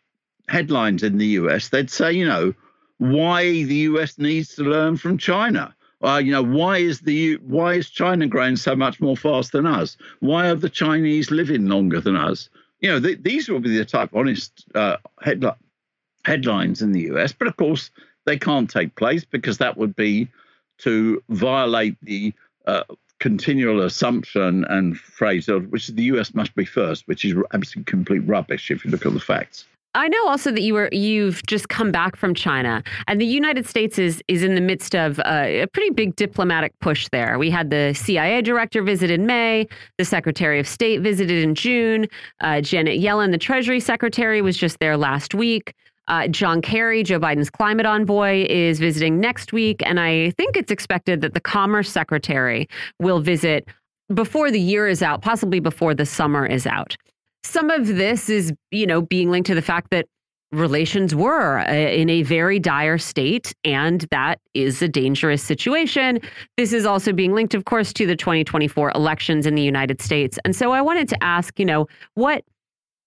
headlines in the US, they'd say, you know, why the US needs to learn from China. Uh, you know, why is the why is China growing so much more fast than us? Why are the Chinese living longer than us? You know, th- these will be the type of honest uh, headli- headlines in the US. But of course, they can't take place because that would be to violate the uh, continual assumption and phrase of which the US must be first, which is absolutely complete rubbish if you look at the facts. I know also that you were you've just come back from China, and the United States is is in the midst of uh, a pretty big diplomatic push there. We had the CIA director visit in May, the Secretary of State visited in June, uh, Janet Yellen, the Treasury Secretary, was just there last week. Uh, John Kerry, Joe Biden's climate envoy, is visiting next week, and I think it's expected that the Commerce Secretary will visit before the year is out, possibly before the summer is out some of this is, you know, being linked to the fact that relations were uh, in a very dire state, and that is a dangerous situation. This is also being linked, of course, to the 2024 elections in the United States. And so I wanted to ask, you know, what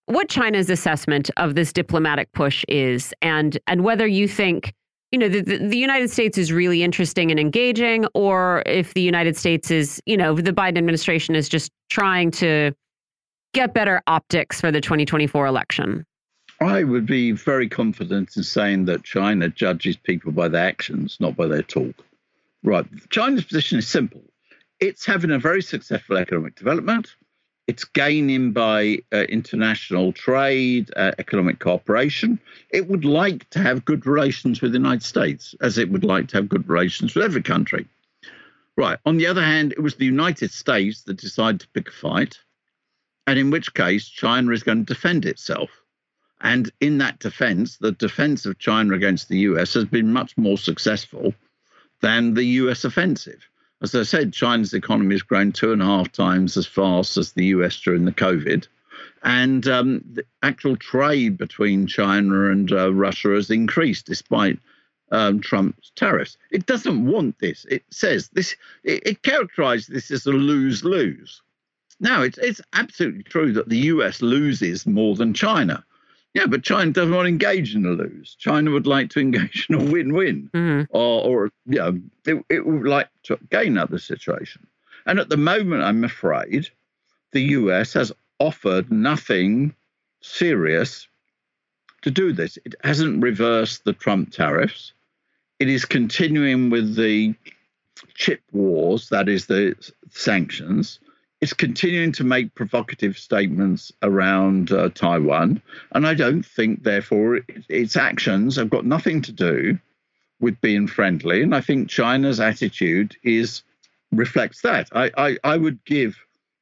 what China's assessment of this diplomatic push is, and and whether you think. You know, the, the, the United States is really interesting and engaging, or if the United States is, you know, the Biden administration is just trying to get better optics for the 2024 election? I would be very confident in saying that China judges people by their actions, not by their talk. Right. China's position is simple it's having a very successful economic development. It's gaining by uh, international trade, uh, economic cooperation. It would like to have good relations with the United States, as it would like to have good relations with every country. Right. On the other hand, it was the United States that decided to pick a fight, and in which case China is going to defend itself. And in that defense, the defense of China against the US has been much more successful than the US offensive. As I said, China's economy has grown two and a half times as fast as the US during the COVID. And um, the actual trade between China and uh, Russia has increased despite um, Trump's tariffs. It doesn't want this. It says this. It, it characterizes this as a lose-lose. Now, it's it's absolutely true that the U.S. loses more than China. Yeah, but China doesn't want to engage in a lose. China would like to engage in a win-win, hmm or, or you know, it, it would like to gain out the situation. And at the moment, I'm afraid, the US has offered nothing serious to do this. It hasn't reversed the Trump tariffs. It is continuing with the chip wars, that is, the sanctions. It's continuing to make provocative statements around uh, Taiwan. And I don't think, therefore, it, its actions have got nothing to do with being friendly. And I think China's attitude is reflects that. I, I, I would give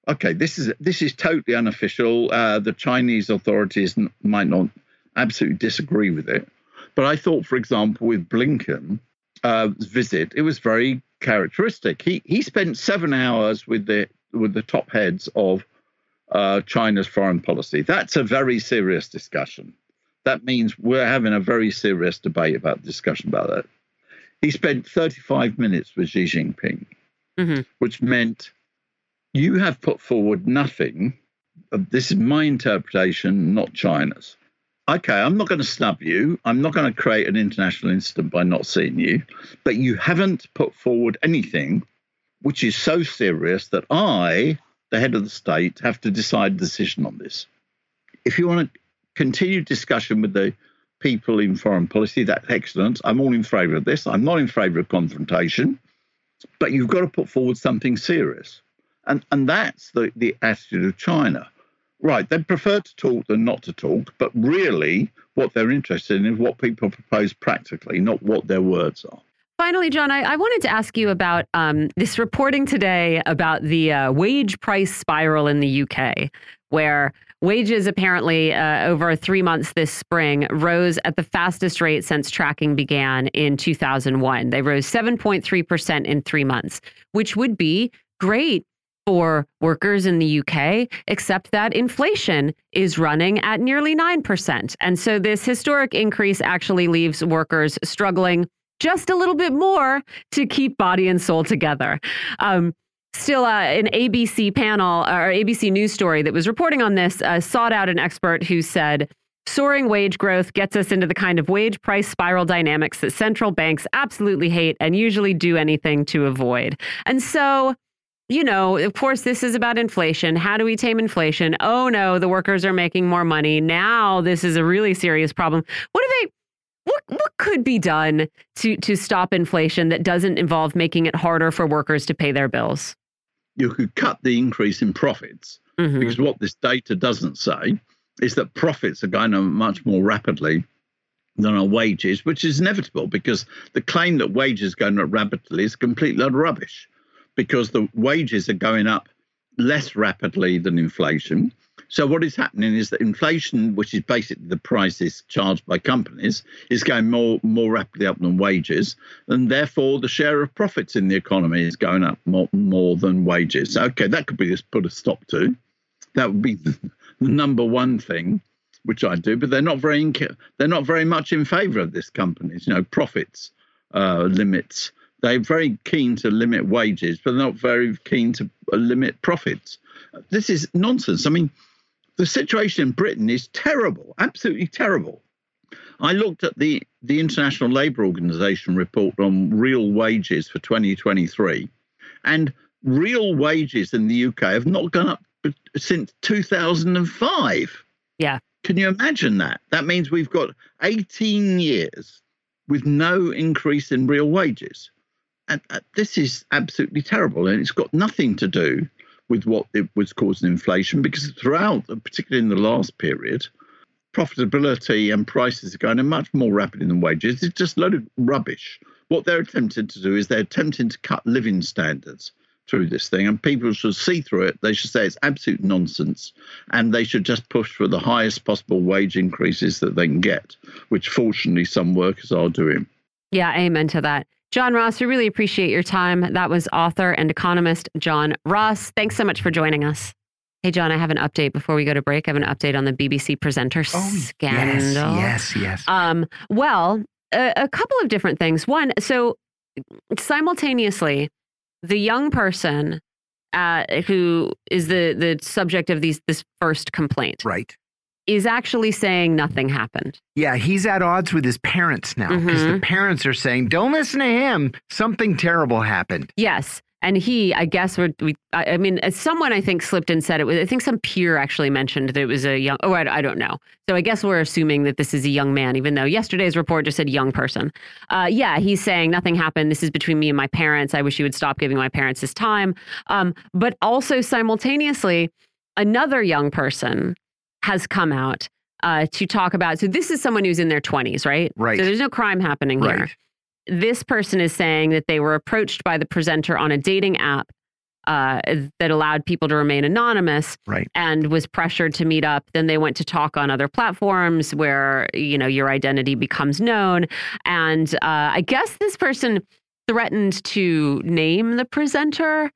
okay, this is this is totally unofficial. Uh, the Chinese authorities n- might not absolutely disagree with it, but I thought, for example, with Blinken uh, visit, it was very characteristic. He he spent seven hours with the with the top heads of uh, China's foreign policy. That's a very serious discussion. That means we're having a very serious debate about discussion about that. He spent 35 minutes with Xi Jinping, hmm which meant you have put forward nothing. uh, This is my interpretation, not China's. Okay, I'm not going to snub you. I'm not going to create an international incident by not seeing you, but you haven't put forward anything which is so serious that I, the head of the state, have to decide a decision on this. If you want to continue discussion with the people in foreign policy, that's excellent. I'm all in favour of this. I'm not in favour of confrontation, but you've got to put forward something serious. And, and that's the, the attitude of China. Right, they prefer to talk than not to talk, but really what they're interested in is what people propose practically, not what their words are. Finally, John, I, I wanted to ask you about um, this reporting today about the uh, wage price spiral in the UK, where wages apparently uh, over three months this spring rose at the fastest rate since tracking began in 2001. They rose 7.3% in three months, which would be great for workers in the UK, except that inflation is running at nearly 9%. And so this historic increase actually leaves workers struggling just a little bit more to keep body and soul together. Um, still, uh, an ABC panel or ABC news story that was reporting on this uh, sought out an expert who said, Soaring wage growth gets us into the kind of wage price spiral dynamics that central banks absolutely hate and usually do anything to avoid. And so, you know, of course, this is about inflation. How do we tame inflation? Oh no, the workers are making more money. Now this is a really serious problem. What do they what what could be done to to stop inflation that doesn't involve making it harder for workers to pay their bills? You could cut the increase in profits Mhm. because what this data doesn't say is that profits are going up much more rapidly than our wages, which is inevitable because the claim that wages going up rapidly is complete load of rubbish because the wages are going up less rapidly than inflation. So what is happening is that inflation, which is basically the prices charged by companies, is going more more rapidly up than wages, and therefore the share of profits in the economy is going up more, more than wages. Okay, that could be just put a stop to. That would be the number one thing, which I do. But they're not very inca- they're not very much in favour of this companies. You know, profits uh, limits. They're very keen to limit wages, but they're not very keen to uh, limit profits. This is nonsense. I mean, the situation in Britain is terrible, absolutely terrible. I looked at the, the International Labour Organization report on real wages for 2023, and real wages in the UK have not gone up since 2005. Yeah. Can you imagine that? That means we've got 18 years with no increase in real wages. And uh, this is absolutely terrible. And it's got nothing to do with what it was causing inflation because throughout, particularly in the last period, profitability and prices are going much more rapidly than wages. It's just a load of rubbish. What they're attempting to do is they're attempting to cut living standards through this thing, and people should see through it. They should say it's absolute nonsense, and they should just push for the highest possible wage increases that they can get, which fortunately some workers are doing. Yeah, amen to that. John Ross, we really appreciate your time. That was author and economist John Ross. Thanks so much for joining us. Hey, John, I have an update before we go to break. I have an update on the BBC presenter Oh, scandal. Yes, yes, yes. Um, well, a, a couple of different things. One, so simultaneously, the young person uh, who is the the subject of these this first complaint right. Is actually saying nothing happened. Yeah, he's at odds with his parents now because the Mhm. parents are saying, "Don't listen to him. Something terrible happened." Yes. And he, I guess, would we? I, I mean, someone I think slipped and said it was. I think some peer actually mentioned that it was a young. Oh, I, I don't know. So I guess we're assuming that this is a young man, even though yesterday's report just said young person. Uh, yeah, he's saying nothing happened. This is between me and my parents. I wish you would stop giving my parents this time. Um, but also simultaneously, another young person has come out uh, to talk about. So this is someone who's in their twenties, right? Right. So there's no crime happening here this person is saying that they were approached by the presenter on a dating app uh, that allowed people to remain anonymous Right. and was pressured to meet up. Then they went to talk on other platforms where you know your identity becomes known. And uh, I guess this person threatened to name the presenter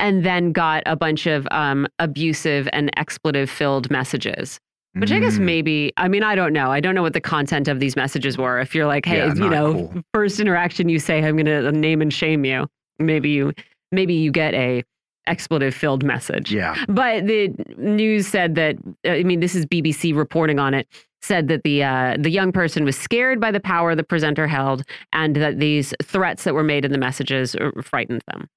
and then got a bunch of um, abusive and expletive filled messages. Which I guess Mm. maybe, I mean, I don't know. I don't know what the content of these messages were. If you're like, hey, Yeah, you know, cool. first interaction you say, I'm going to name and shame you. Maybe you, maybe you get a expletive filled message. Yeah. But the news said that, I mean, this is BBC reporting on it, said that the, uh, the young person was scared by the power the presenter held and that these threats that were made in the messages uh, frightened them.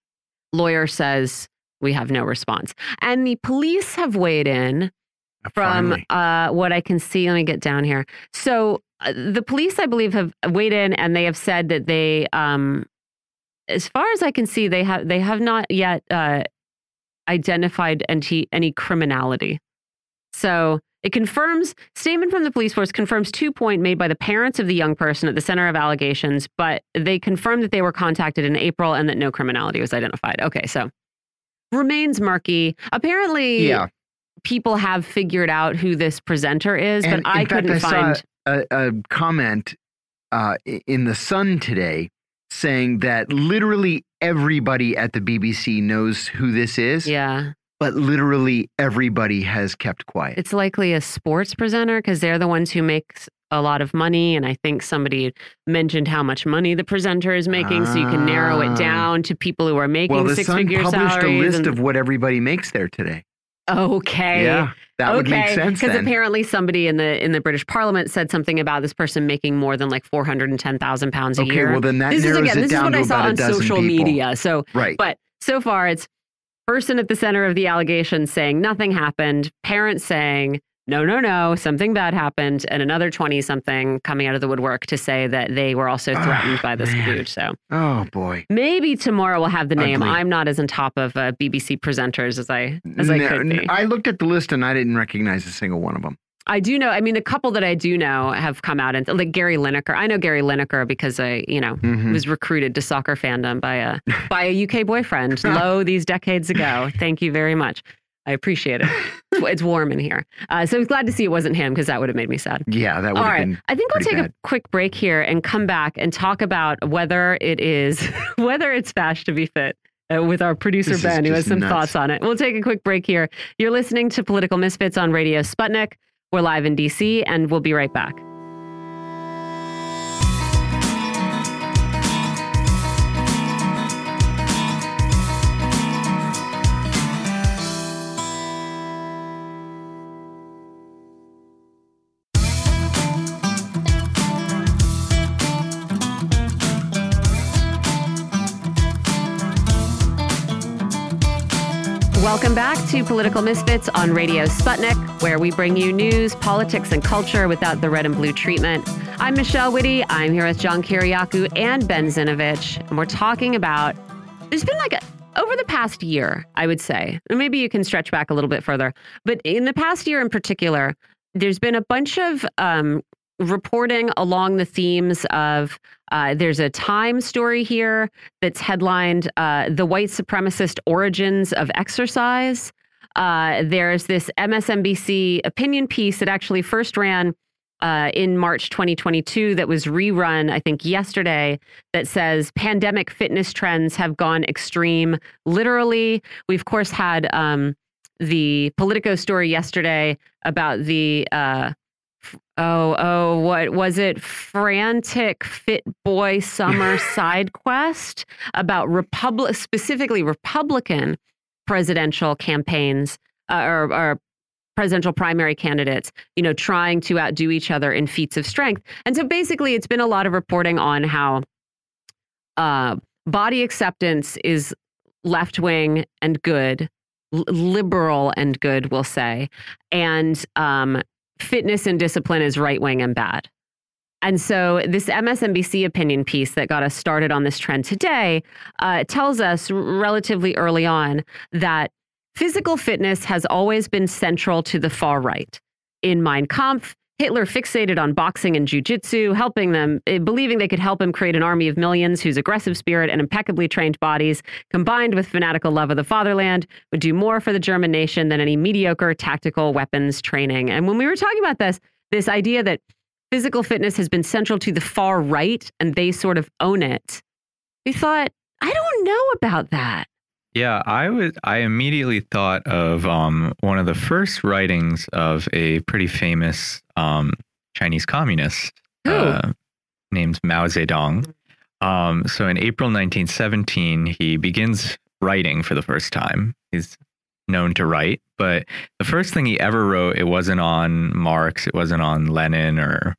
Lawyer says, we have no response. And the police have weighed in from uh, what I can see. Let me get down here. So uh, the police, I believe, have weighed in and they have said that they, um, as far as I can see, they have they have not yet uh, identified any any criminality. So it confirms statement from the police force confirms two point made by the parents of the young person at the center of allegations, but they confirmed that they were contacted in April and that no criminality was identified. Okay, so remains murky. Apparently, yeah. people have figured out who this presenter is, And but I fact, couldn't I saw find. a, a comment uh, in the Sun today saying that literally everybody at the BBC knows who this is, Yeah, but literally everybody has kept quiet. it's likely a sports presenter because they're the ones who make a lot of money. And I think somebody mentioned how much money the presenter is making, so you can narrow Ah. it down to people who are making well, the six Sun figure published salaries. a list and- of what everybody makes there today. okay, Yeah, that would make sense Because apparently somebody in the in the British Parliament said something about this person making more than like four hundred and ten thousand pounds a Okay, year. well then that this is narrows again, it this is down what to I saw on social people. media. So Right. But so far, it's person at the center of the allegation saying nothing happened, parents saying, no, no, no, something bad happened, and another 20 something coming out of the woodwork to say that they were also Ah, threatened by this man. dude. So oh boy. maybe tomorrow we'll have the name. Ugly. I'm not as on top of uh, BBC presenters as I as I could be. I looked at the list and I didn't recognize a single one of them. I do know. I mean, the couple that I do know have come out and like Gary Lineker. I know Gary Lineker because I, you know, Mhm. was recruited to soccer fandom by a by a UK boyfriend low these decades ago. Thank you very much. I appreciate it. It's- warm in here. Uh, so I was glad to see it wasn't him because that would have made me sad. Yeah, that would All have right. been. I think we'll take bad. a quick break here and come back and talk about whether it is whether it's fash to be fit. Uh, with our producer This Ben, who has some nuts. thoughts on it. We'll take a quick break here. You're listening to Political Misfits on Radio Sputnik. We're live in DC, and we'll be right back. Welcome back to Political Misfits on Radio Sputnik, where we bring you news, politics, and culture without the red and blue treatment. I'm Michelle Witte. I'm here with John Kiriakou and Ben Zinovich, and we're talking about there's been like a over the past year, I would say, maybe you can stretch back a little bit further, but in the past year in particular, there's been a bunch of um, reporting along the themes of uh, there's a Time story here that's headlined uh, The White Supremacist Origins of Exercise. Uh, there's this MSNBC opinion piece that actually first ran uh, in March 2022 that was rerun, I think, yesterday that says pandemic fitness trends have gone extreme. Literally, we, of course, had. Um, the Politico story yesterday about the uh, oh oh what was it frantic fit boy summer side quest? About republic specifically republican presidential campaigns uh, or, or presidential primary candidates you know trying to outdo each other in feats of strength. And so basically it's been a lot of reporting on how uh, body acceptance is left wing and good liberal and good we'll say. And um, fitness and discipline is right wing and bad. And so, this MSNBC opinion piece that got us started on this trend today uh, tells us relatively early on that physical fitness has always been central to the far right. In Mein Kampf, Hitler fixated on boxing and jujitsu, helping them, eh, believing they could help him create an army of millions whose aggressive spirit and impeccably trained bodies, combined with fanatical love of the fatherland, would do more for the German nation than any mediocre tactical weapons training. And when we were talking about this, this idea that physical fitness has been central to the far right and they sort of own it, we thought, I don't know about that. Yeah, I would. I immediately thought of um, one of the first writings of a pretty famous um, Chinese communist uh, named Mao Zedong. Um, so in April 1917, he begins writing for the first time. He's known to write, but the first thing he ever wrote, it wasn't on Marx, it wasn't on Lenin or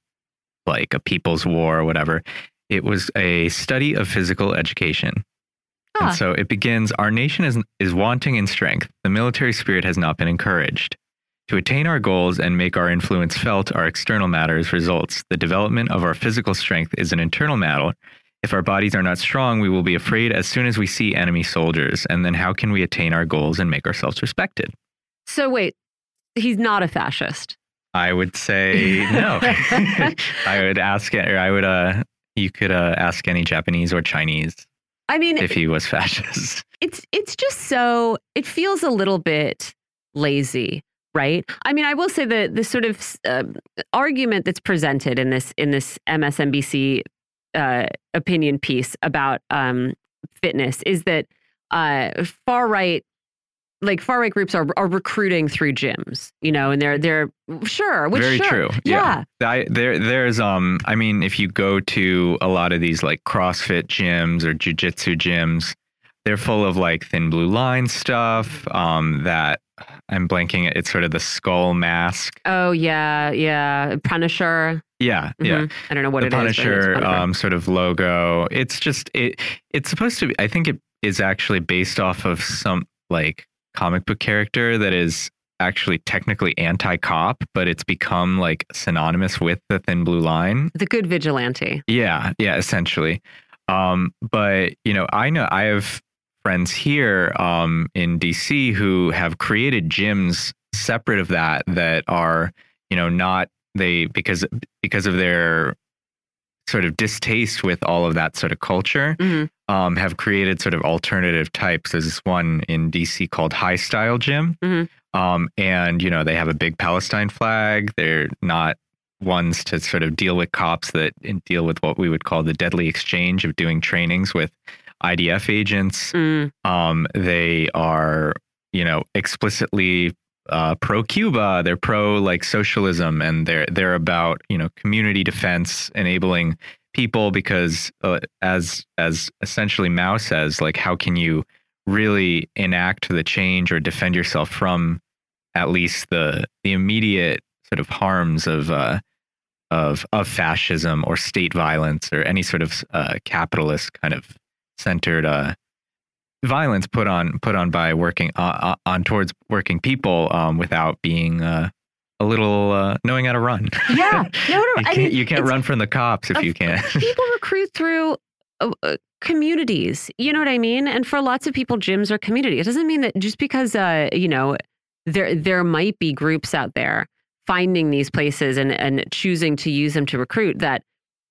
like a People's War or whatever. It was a study of physical education. Ah. And so it begins Our nation is, is wanting in strength. The military spirit has not been encouraged. To attain our goals and make our influence felt, our external matters results. The development of our physical strength is an internal matter. If our bodies are not strong, we will be afraid as soon as we see enemy soldiers. And then how can we attain our goals and make ourselves respected? So, wait, he's not a fascist. I would say no. I would ask, or I would, uh, you could uh, ask any Japanese or Chinese I mean, if he was fascist. it's it's just so it feels a little bit lazy right i mean i will say the the sort of uh, argument that's presented in this in this msnbc uh, opinion piece about um, fitness is that uh, far right like far right groups are are recruiting through gyms you know and they're they're sure which Very sure, true. yeah, I, there, there's, um, I mean, if you go to a lot of these like CrossFit gyms or jujitsu gyms, they're full of like thin blue line stuff. Um, that I'm blanking. It's sort of the skull mask. oh yeah yeah punisher Yeah, yeah. Mhm. i don't know what the it is, Punisher, Punisher. um, sort of logo. It's just it. It's supposed to be. I think it is actually based off of some like comic book character that is actually technically anti-cop, but it's become like synonymous with the thin blue line. the good vigilante Yeah, yeah, essentially. Um, but you know, I know I have friends here um, in DC who have created gyms separate of that that are you know not they because because of their sort of distaste with all of that sort of culture Mhm. Um, have created sort of alternative types. There's this one in DC called High Style Gym. Mhm. Um, and, you know, they have a big Palestine flag. They're not ones to sort of deal with cops that deal with what we would call the deadly exchange of doing trainings with IDF agents. Mm. Um, they are, you know, explicitly uh, pro Cuba. They're pro like socialism, and they're they're about you know community defense, enabling people because uh, as as essentially Mao says, like how can you really enact the change or defend yourself from at least the the immediate sort of harms of uh, of of fascism or state violence or any sort of uh, capitalist kind of centered uh, violence put on put on by working uh, on towards working people um, without being uh, a little uh, knowing how to run. Yeah, no, no, you I can't, mean, you can't run from the cops if you can't. people recruit through uh, uh, communities. You know what I mean? And for lots of people, gyms are community. It doesn't mean that just because uh, you know there there might be groups out there finding these places and and choosing to use them to recruit that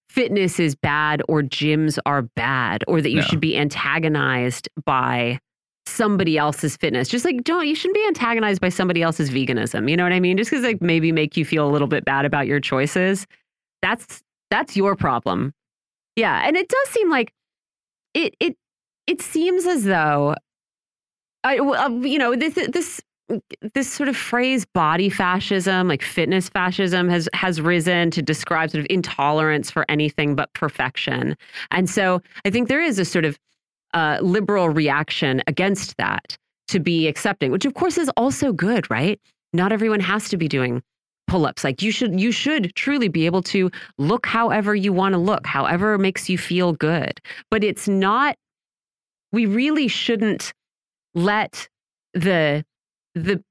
fitness is bad or gyms are bad or that you No. should be antagonized by somebody else's fitness. Just like don't you shouldn't be antagonized by somebody else's veganism. You know what i mean? Just because like maybe make you feel a little bit bad about your choices that's that's your problem. Yeah and it does seem like it it it seems as though I, uh, you know, this this this sort of phrase body fascism like fitness fascism has has risen to describe sort of intolerance for anything but perfection. And so i think there is a sort of uh, liberal reaction against that to be accepting which of course is also good right? Not everyone has to be doing pull-ups. Like you should you should truly be able to look however you want to look however makes you feel good. But it's not we really shouldn't let the the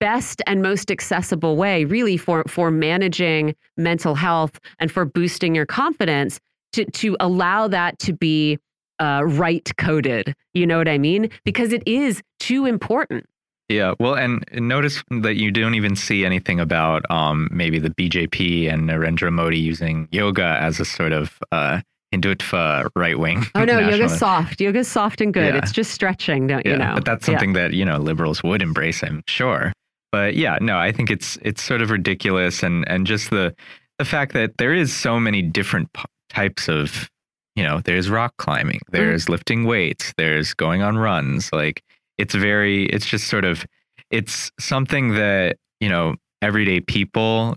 best and most accessible way really for for managing mental health and for boosting your confidence to to allow that to be uh, right coded you know what i mean because it is too important yeah, well, and notice that you don't even see anything about um, maybe the BJP and Narendra Modi using yoga as a sort of uh, Hindutva right wing. Oh no, yoga's soft. Yoga's soft and good. Yeah. It's just stretching, don't yeah, you know? But that's something yeah. that you know liberals would embrace, I'm sure. But yeah, no, I think it's it's sort of ridiculous, and and just the the fact that there is so many different types of, you know, there's rock climbing, mm. there's mm. lifting weights, there's going on runs, like it's very it's just sort of it's something that you know everyday people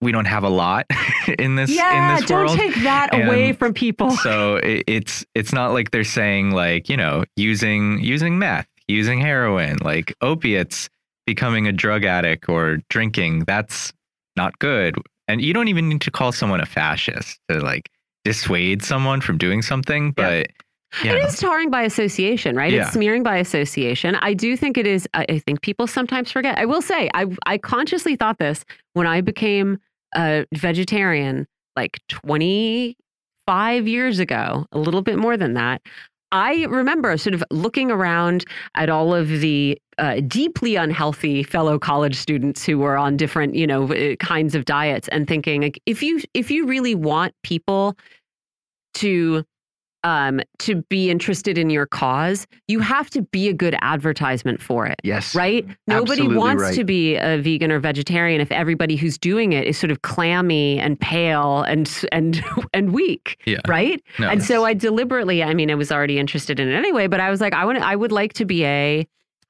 we don't have a lot in this yeah, in this world. don't take that and away from people. so it, it's it's not like they're saying like you know using using meth, using heroin, like opiates, becoming a drug addict or drinking. That's not good. And you don't even need to call someone a fascist to like dissuade someone from doing something, but. Yeah yeah. It is tarring by association, right? Yeah. It's smearing by association. I do think it is. I think people sometimes forget. I will say, I I consciously thought this when I became a vegetarian, like 25 years ago, a little bit more than that. I remember sort of looking around at all of the uh, deeply unhealthy fellow college students who were on different, you know, kinds of diets, and thinking, like, if you if you really want people to um, to be interested in your cause, you have to be a good advertisement for it. Yes. Right? Nobody wants right. to be a vegan or vegetarian if everybody who's doing it is sort of clammy and pale and and and weak. Yeah. Right? No. And so I deliberately, I mean, I was already interested in it anyway, but I was like, I want I would like to be a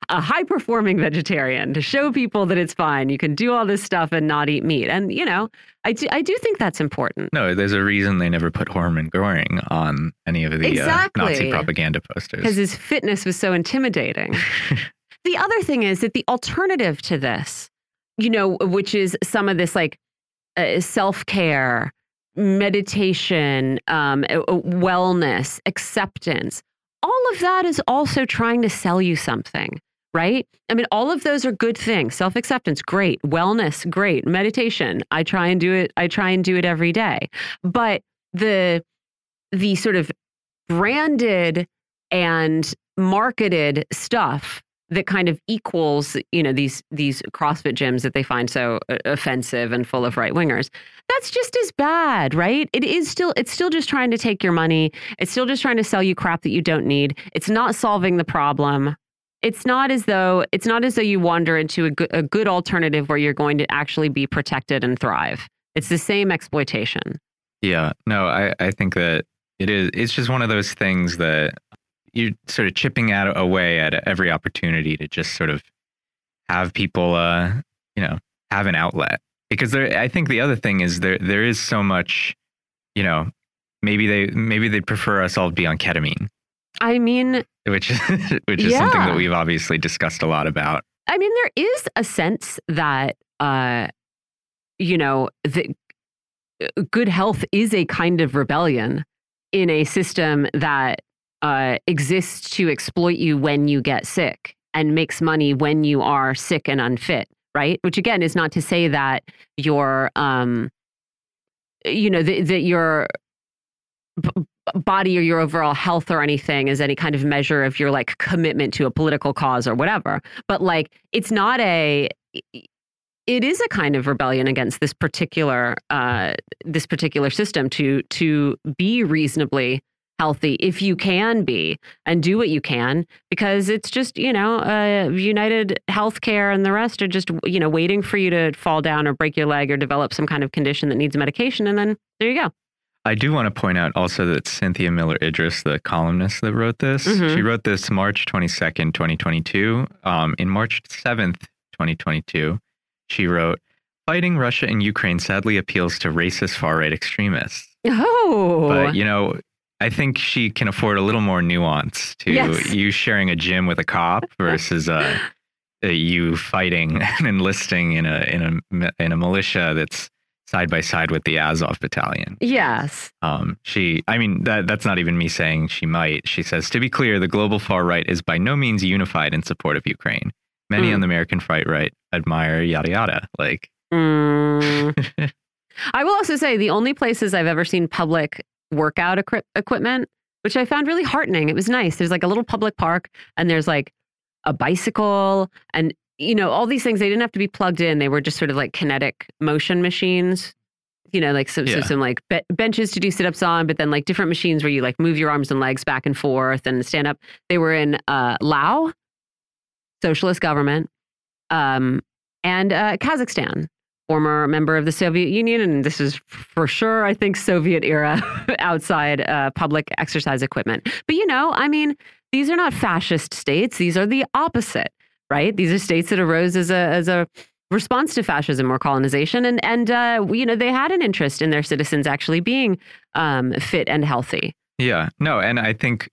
a high performing vegetarian to show people that it's fine. You can do all this stuff and not eat meat. And, you know, I do, I do think that's important. No, there's a reason they never put Hermann Goring on any of the exactly. uh, Nazi propaganda posters. Because his fitness was so intimidating. the other thing is that the alternative to this, you know, which is some of this like uh, self care, meditation, um, wellness, acceptance, all of that is also trying to sell you something right? I mean, all of those are good things. Self acceptance, great. Wellness, great. Meditation, I try and do it. I try and do it every day. But the the sort of branded and marketed stuff that kind of equals you know these these CrossFit gyms that they find so uh, offensive and full of right wingers. That's just as bad, right? It is still it's still just trying to take your money. It's still just trying to sell you crap that you don't need. It's not solving the problem it's not as though it's not as though you wander into a good, a good alternative where you're going to actually be protected and thrive. It's the same exploitation. Yeah, no, I, I think that it is. It's just one of those things that you're sort of chipping at away at every opportunity to just sort of have people, uh, you know, have an outlet. Because there, I think the other thing is there there is so much, you know, maybe they maybe they prefer us all to be on ketamine I mean, which is which is yeah. something that we've obviously discussed a lot about. I mean, there is a sense that uh, you know, that uh, good health is a kind of rebellion in a system that uh, exists to exploit you when you get sick and makes money when you are sick and unfit, right? Which again is not to say that your um, you know, that, that your body or your overall health or anything as any kind of measure of your like commitment to a political cause or whatever. But like it's not a it is a kind of rebellion against this particular uh, this particular system to to be reasonably healthy if you can be and do what you can because it's just you know uh, united healthcare and the rest are just you know waiting for you to fall down or break your leg or develop some kind of condition that needs medication and then there you go I do want to point out also that Cynthia Miller Idriss, the columnist that wrote this, Mhm. she wrote this March 22nd, 2022. Um, in March 7th, 2022, she wrote, Fighting Russia and Ukraine sadly appeals to racist far right extremists. Oh, But, you know, I think she can afford a little more nuance to Yes. you sharing a gym with a cop versus uh, uh, you fighting and enlisting in a in a in a militia that's side by side with the Azov battalion. yes. Um, she, I mean, that that's not even me saying she might. She says, to be clear, the global far right is by no means unified in support of Ukraine. Many Mm. on the American far right admire yada yada. Like, Mm. I will also say the only places I've ever seen public workout equip equipment, which I found really heartening. It was nice. There's like a little public park and there's like a bicycle and you know all these things they didn't have to be plugged in. They were just sort of like kinetic motion machines. You know, like so, so Yeah. some like be benches to do sit-ups on, but then like different machines where you like move your arms and legs back and forth and stand up. They were in uh, Laos, socialist government, um, and uh, Kazakhstan former member of the Soviet Union, and this is for sure, I think, Soviet era outside uh, public exercise equipment. But you know, I mean, these are not fascist states; these are the opposite, right? These are states that arose as a as a response to fascism or colonization, and and uh, you know they had an interest in their citizens actually being um, fit and healthy. yeah, no, and I think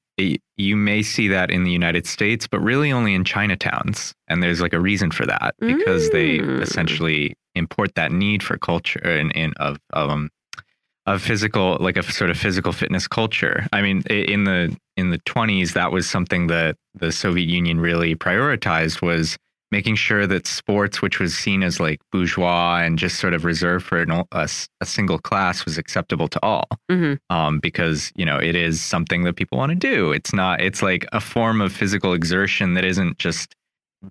you may see that in the United States, but really only in Chinatowns. And there's like a reason for that because they Mm. essentially import that need for culture and, and of um of physical like a sort of physical fitness culture. I mean, in the in the 20s, that was something that the Soviet Union really prioritized was making sure that sports, which was seen as like bourgeois and just sort of reserved for an, a, a single class, was acceptable to all hmm um, because you know it is something that people want to do. It's not. It's like a form of physical exertion that isn't just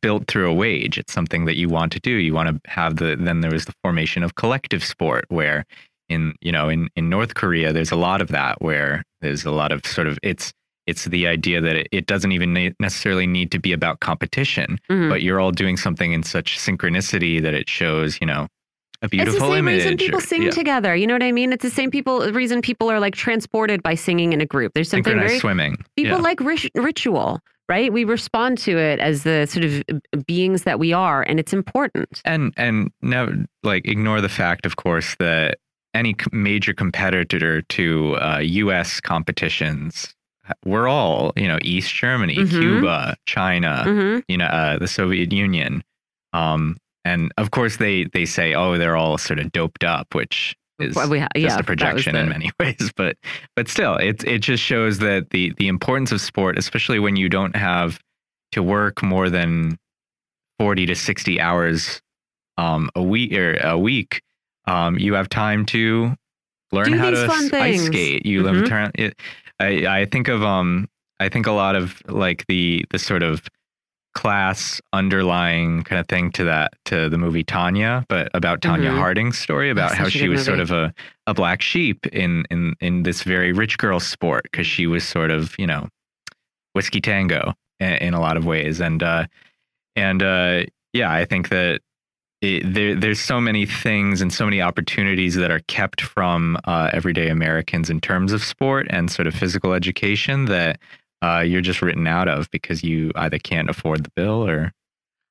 built through a wage. It's something that you want to do. You want to have the. Then there was the formation of collective sport, where in you know in in North Korea there's a lot of that, where there's a lot of sort of it's it's the idea that it, it doesn't even ne- necessarily need to be about competition, hmm but you're all doing something in such synchronicity that it shows you know a beautiful It's the same image. reason people or- sing yeah. together. You know what I mean? It's the same people reason people are like transported by singing in a group. There's something very swimming. people yeah. like rit- ritual, right? We respond to it as the sort of beings that we are, and it's important. and and now, like ignore the fact of course that any major competitor to uh, us competitions. We're all you know east germany Mhm. cuba china hmm you know uh, the soviet union. Um and of course they they say oh they're all sort of doped up which is Well, we just yeah, a projection in many ways but but still it it just shows that the the importance of sport especially when you don't have to work more than 40 to 60 hours um a week or a week um you have time to learn Do how to ice things. skate you Mhm. have turn it i i think of um i think a lot of like the the sort of class underlying kind of thing to that to the movie Tonya, but about Tonya Mhm. Harding's story about That's how she was sort of a, a black sheep in in in this very rich girl sport because she was sort of you know whiskey tango in, in a lot of ways and uh and uh yeah I think that it, there there's so many things and so many opportunities that are kept from uh, everyday Americans in terms of sport and sort of physical education that uh, you're just written out of because you either can't afford the bill or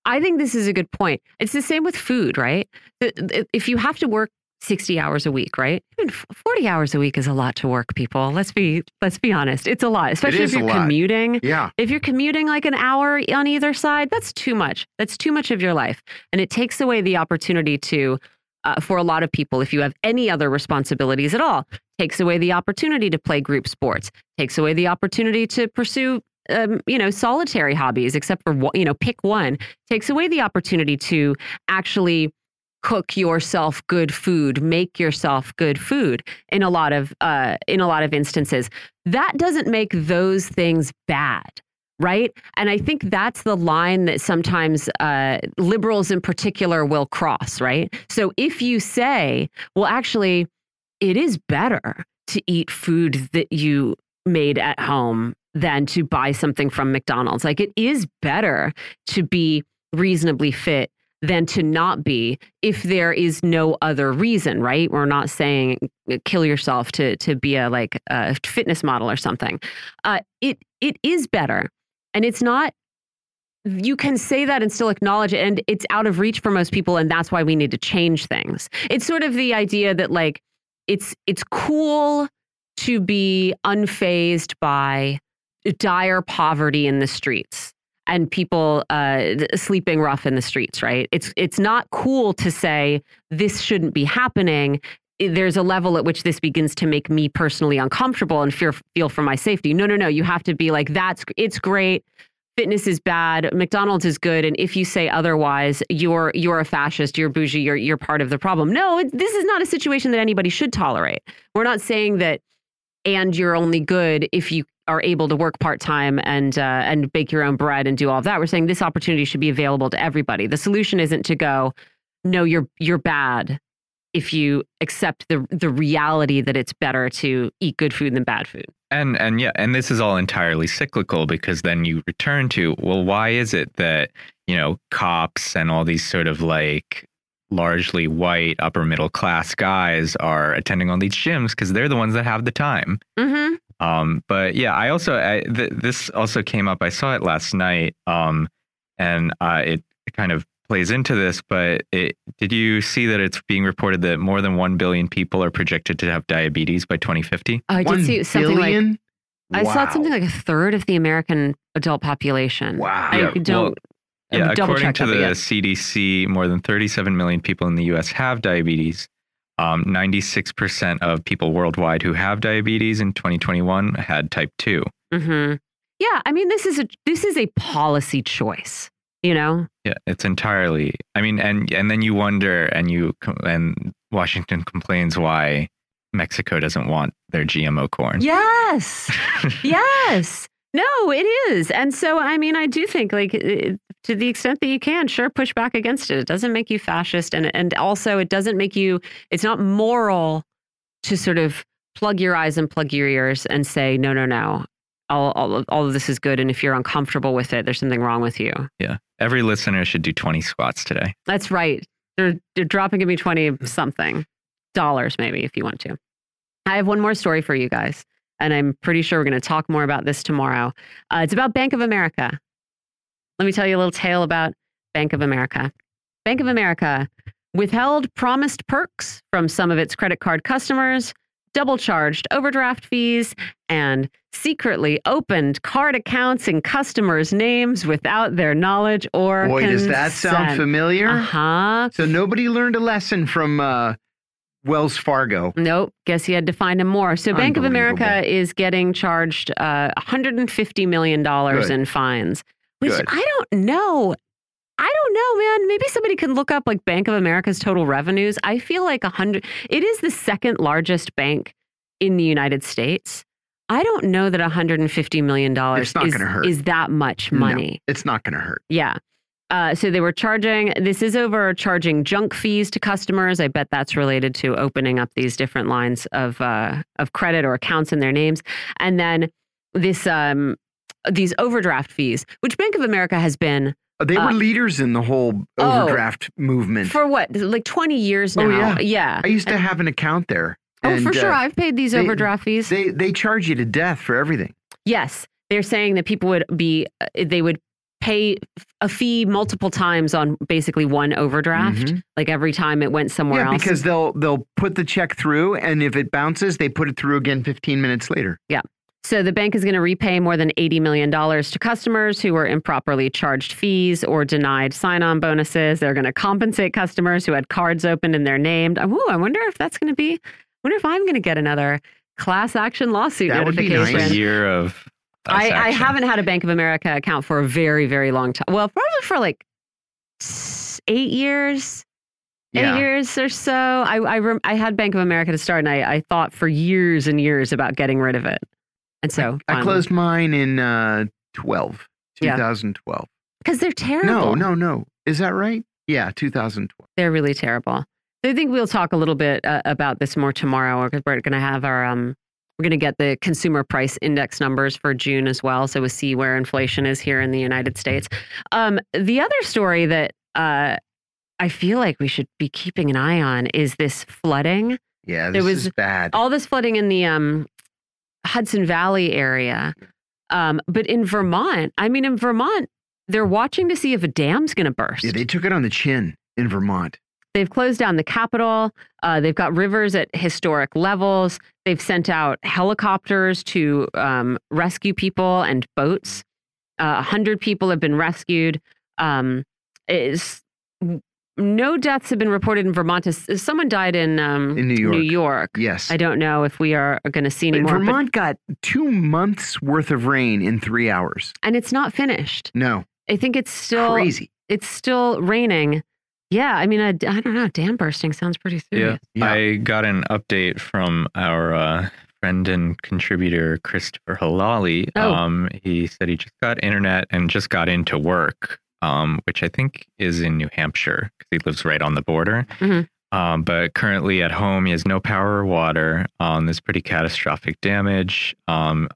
I think this is a good point. It's the same with food, right? If you have to work 60 hours a week, right? Even 40 hours a week is a lot to work, people. Let's be let's be honest. It's a lot, especially if you're commuting. Yeah. If you're commuting like an hour on either side, that's too much. That's too much of your life. And it takes away the opportunity to, uh, for a lot of people, if you have any other responsibilities at all, takes away the opportunity to play group sports, takes away the opportunity to pursue, um, you know, solitary hobbies, except for, you know, pick one, takes away the opportunity to actually cook yourself good food make yourself good food in a lot of uh in a lot of instances. That doesn't make those things bad right? And i think that's the line that sometimes uh liberals in particular will cross right? So if you say well actually it is better to eat food that you made at home than to buy something from McDonald's. Like it is better to be reasonably fit than to not be if there is no other reason, right? We're not saying uh, kill yourself to to be a like a fitness model or something. Uh, it it is better, and it's not. You can say that and still acknowledge it, and it's out of reach for most people, and that's why we need to change things. It's sort of the idea that like it's it's cool to be unfazed by dire poverty in the streets and people uh, sleeping rough in the streets, right? It's it's not cool to say this shouldn't be happening. There's a level at which this begins to make me personally uncomfortable and fear feel for my safety. No, no, no. You have to be like that's it's great. Fitness is bad. McDonald's is good. And if you say otherwise, you're you're a fascist. You're bougie. You're you're part of the problem. No, it, this is not a situation that anybody should tolerate. We're not saying that and you're only good if you are able to work part time and uh, and bake your own bread and do all of that. We're saying this opportunity should be available to everybody. The solution isn't to go, no, you're you're bad if you accept the the reality that it's better to eat good food than bad food. And and yeah, and this is all entirely cyclical because then you return to well, why is it that you know cops and all these sort of like largely white upper middle class guys are attending all these gyms because they're the ones that have the time. Mm-hmm. Um, but yeah, I also I, th this also came up. I saw it last night, um, and uh, it, it kind of plays into this. But it, did you see that it's being reported that more than one billion people are projected to have diabetes by 2050? I One did see something billion? like I saw something like a third of the American adult population. Wow. I Yeah, don't. well, Yeah, according to the but yeah. CDC, more than 37 million people in the U.S. have diabetes. Um, 96% of people worldwide who have diabetes in 2021 had type 2. Mm-hmm. Yeah, I mean, this is a this is a policy choice. You know, Yeah, it's entirely. I mean, and and then you wonder, and you and Washington complains why Mexico doesn't want their GMO corn. Yes. yes. No, it is. And so, I mean, I do think, like, uh, to the extent that you can, sure, push back against it. It doesn't make you fascist. And, and also, it doesn't make you, it's not moral to sort of plug your eyes and plug your ears and say, no, no, no. All, all, of- all of this is good. And if you're uncomfortable with it, there's something wrong with you. Yeah, every listener should do 20 squats today. That's right. They're, they're dropping me 20 something dollars, maybe, if you want to. I have one more story for you guys, and I'm pretty sure we're going to talk more about this tomorrow. Uh, it's about Bank of America. Let me tell you a little tale about Bank of America. Bank of America withheld promised perks from some of its credit card customers, double charged overdraft fees, and secretly opened card accounts in customers' names without their knowledge or Boy, does that sound familiar? Uh huh. So nobody learned a lesson from uh, Wells Fargo. Nope. Guess he had to find him more. So Bank of America is getting charged uh, $150 million Good. in fines, which Good. I don't know. I don't know, man. Maybe somebody can look up like Bank of America's total revenues. I feel like a hundred. It is the second largest bank in the United States. I don't know that 150 million dollars It's not is is that much No. money. It's not going to hurt. Yeah. Uh, so they were charging, this is over charging junk fees to customers. I bet that's related to opening up these different lines of, uh, of credit or accounts in their names. And then this, um, these overdraft fees, which Bank of America has been They were Uh, leaders in the whole oh, overdraft movement. for what, like 20 years now. Oh, yeah. Yeah. I used to have an account there. oh, for sure. uh, I've paid these they- overdraft fees. they they charge you to death for everything. Yes, they're saying that people would be uh, they would pay a fee multiple times on basically one overdraft, Mhm. like every time it went somewhere Yeah, else. because they'll they'll put the check through, and if it bounces, they put it through again 15 minutes later. Yeah. So the bank is going to repay more than $80 million to customers who were improperly charged fees or denied sign-on bonuses. They're going to compensate customers who had cards opened and they're named. Ooh, I wonder if that's going to be, I wonder if I'm going to get another class action lawsuit That would be nice. notification. A year of. I, I haven't had a Bank of America account for a very, very long time. Well, probably for like eight years, eight Yeah. years or so. I I, rem- I had Bank of America to start, and I, I thought for years and years about getting rid of it. And so I closed mine in uh, 12, 2012. because they're terrible. No, no, no. Is that right? Yeah, 2012. they're really terrible. I think we'll talk a little bit uh, about this more tomorrow because we're going to have our um we're going to get the consumer price index numbers for June as well, so we'll see where inflation is here in the United States. Um, the other story that uh, I feel like we should be keeping an eye on is this flooding. Yeah, There this was is bad. All this flooding in the um, Hudson Valley area. Um, but in Vermont, I mean, in Vermont, they're watching to see if a dam's going to burst. Yeah, they took it on the chin in Vermont. They've closed down the Capitol. Uh, they've got rivers at historic levels. They've sent out helicopters to um, rescue people and boats. Uh, A hundred people have been rescued. Um, is no deaths have been reported in Vermont. Someone died in um, In New York. New York. Yes. I don't know if we are going to see any But more. but- Vermont got two months worth of rain in three hours. and it's not finished. No, I think it's still crazy. it's still raining. Yeah, I mean, I, I don't know. Dam bursting sounds pretty serious. Yeah. I got an update from our uh, friend and contributor Christopher Helali. Oh. Um, he said he just got internet and just got into work, um, which I think is in New Hampshire because he lives right on the border. Mhm. Um, but currently at home, he has no power or water. Um, there's pretty catastrophic damage. Um,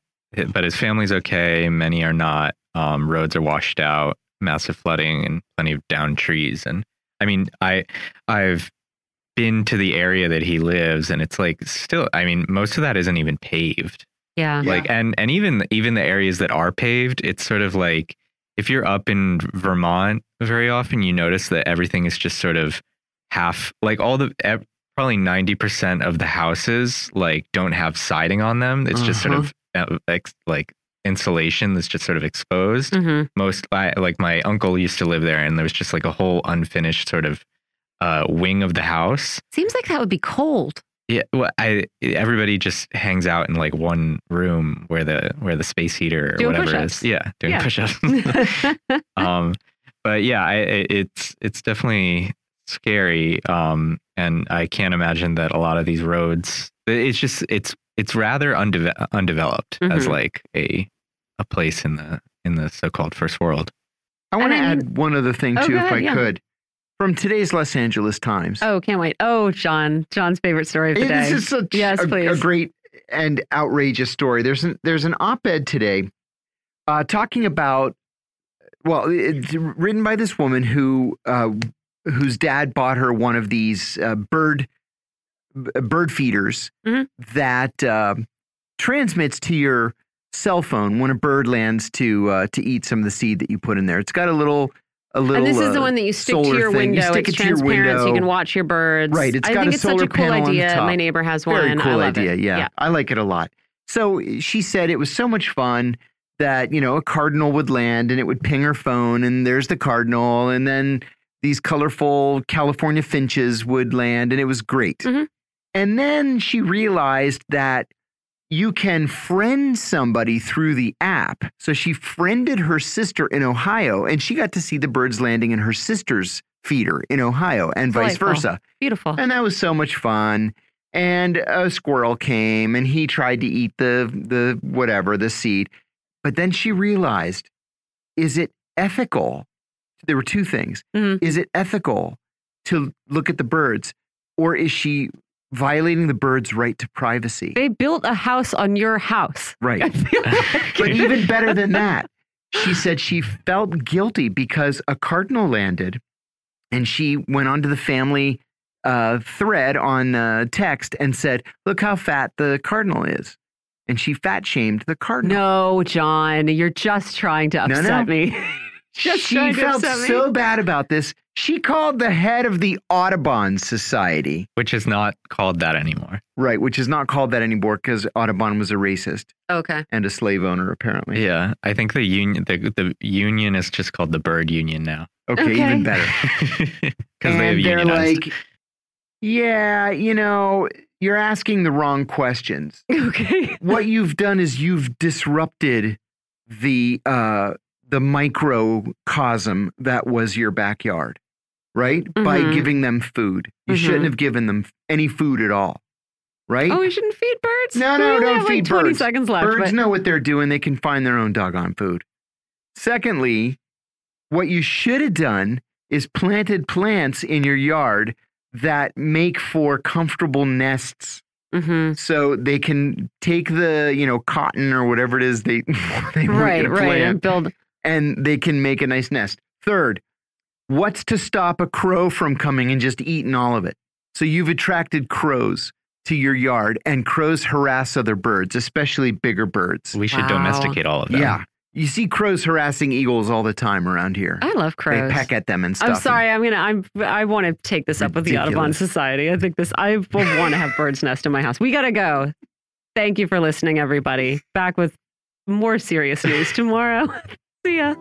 but his family's okay. Many are not. Um, roads are washed out, massive flooding, and plenty of downed trees. And I mean, I I've been to the area that he lives and it's like still I mean most of that isn't even paved. Yeah. Yeah. Like and and even even the areas that are paved, it's sort of like if you're up in Vermont very often you notice that everything is just sort of half like all the ev- probably 90% of the houses like don't have siding on them. It's just sort of uh, like insulation that's just sort of exposed hmm most I, like my uncle used to live there and there was just like a whole unfinished sort of uh wing of the house Seems like that would be cold. yeah well i everybody just hangs out in like one room where the where the space heater or Doing whatever push-ups. is yeah doing Yeah. push-ups um but yeah I, it's it's definitely scary um and i can't imagine that a lot of these roads it's just it's it's rather undeve- undeveloped as Mhm. like a a place in the in the so-called first world I want to add one other thing Oh, too, if I yeah. could, from today's Los Angeles Times. oh, can't wait. Oh, John. John's favorite story of the day. This is such Yes, a, a great and outrageous story. There's an there's an op-ed today uh, talking about well, it's written by this woman who uh, whose dad bought her one of these uh, bird bird feeders Mhm. that uh, transmits to your cell phone when a bird lands to uh, to eat some of the seed that you put in there. It's got a little a little. and this is the uh, one that you stick to your thing. You window. stick it's it to your transparent, so you window. can watch your birds. Right, it's I got think a it's such solar a cool idea. My neighbor has one. Very I cool love idea. It. Yeah. I like it a lot. So she said it was so much fun that you know a cardinal would land and it would ping her phone and there's the cardinal and then these colorful California finches would land and it was great. Mhm. And then she realized that you can friend somebody through the app. So she friended her sister in Ohio and she got to see the birds landing in her sister's feeder in Ohio and vice Delightful. versa. Beautiful. And that was so much fun. And a squirrel came and he tried to eat the the whatever, the seed. But then she realized, is it ethical? There were two things. Mhm. Is it ethical to look at the birds? Or is she violating the bird's right to privacy? They built a house on your house. Right. like. But even better than that, she said she felt guilty because a cardinal landed and she went onto the family uh, thread on uh, text and said, Look how fat the cardinal is. And she fat shamed the cardinal. no, John, you're just trying to upset no. me. just she felt upset me. so bad about this. She called the head of the Audubon Society, which is not called that anymore. right, which is not called that anymore because Audubon was a racist Okay. and a slave owner, apparently. Yeah, I think the union the the union is just called the Bird Union now Okay, Okay. even better. because they have they're unionized. like, yeah, you know, you're asking the wrong questions. Okay. what you've done is you've disrupted the uh, the microcosm that was your backyard, right? By Mhm. giving them food. You shouldn't Mhm. have given them any food at all, right? Oh, we shouldn't feed birds? No, We no, only don't have like feed 20 birds. seconds left. Birds but know what they're doing. They can find their own doggone food. Secondly, what you should have done is planted plants in your yard that make for comfortable nests Mhm. so they can take the you know cotton or whatever it is they they Right, right. And build. and they can make a nice nest third What's to stop a crow from coming and just eating all of it? So you've attracted crows to your yard, and crows harass other birds, especially bigger birds. We should Wow. domesticate all of them. Yeah. You see crows harassing eagles all the time around here. I love crows. They peck at them and stuff. I'm sorry. I'm gonna. I'm. I want to take this up with the Audubon Society. I think this. I will want to have birds nest in my house. We gotta go. Thank you for listening, everybody. Back with more serious news tomorrow. See ya.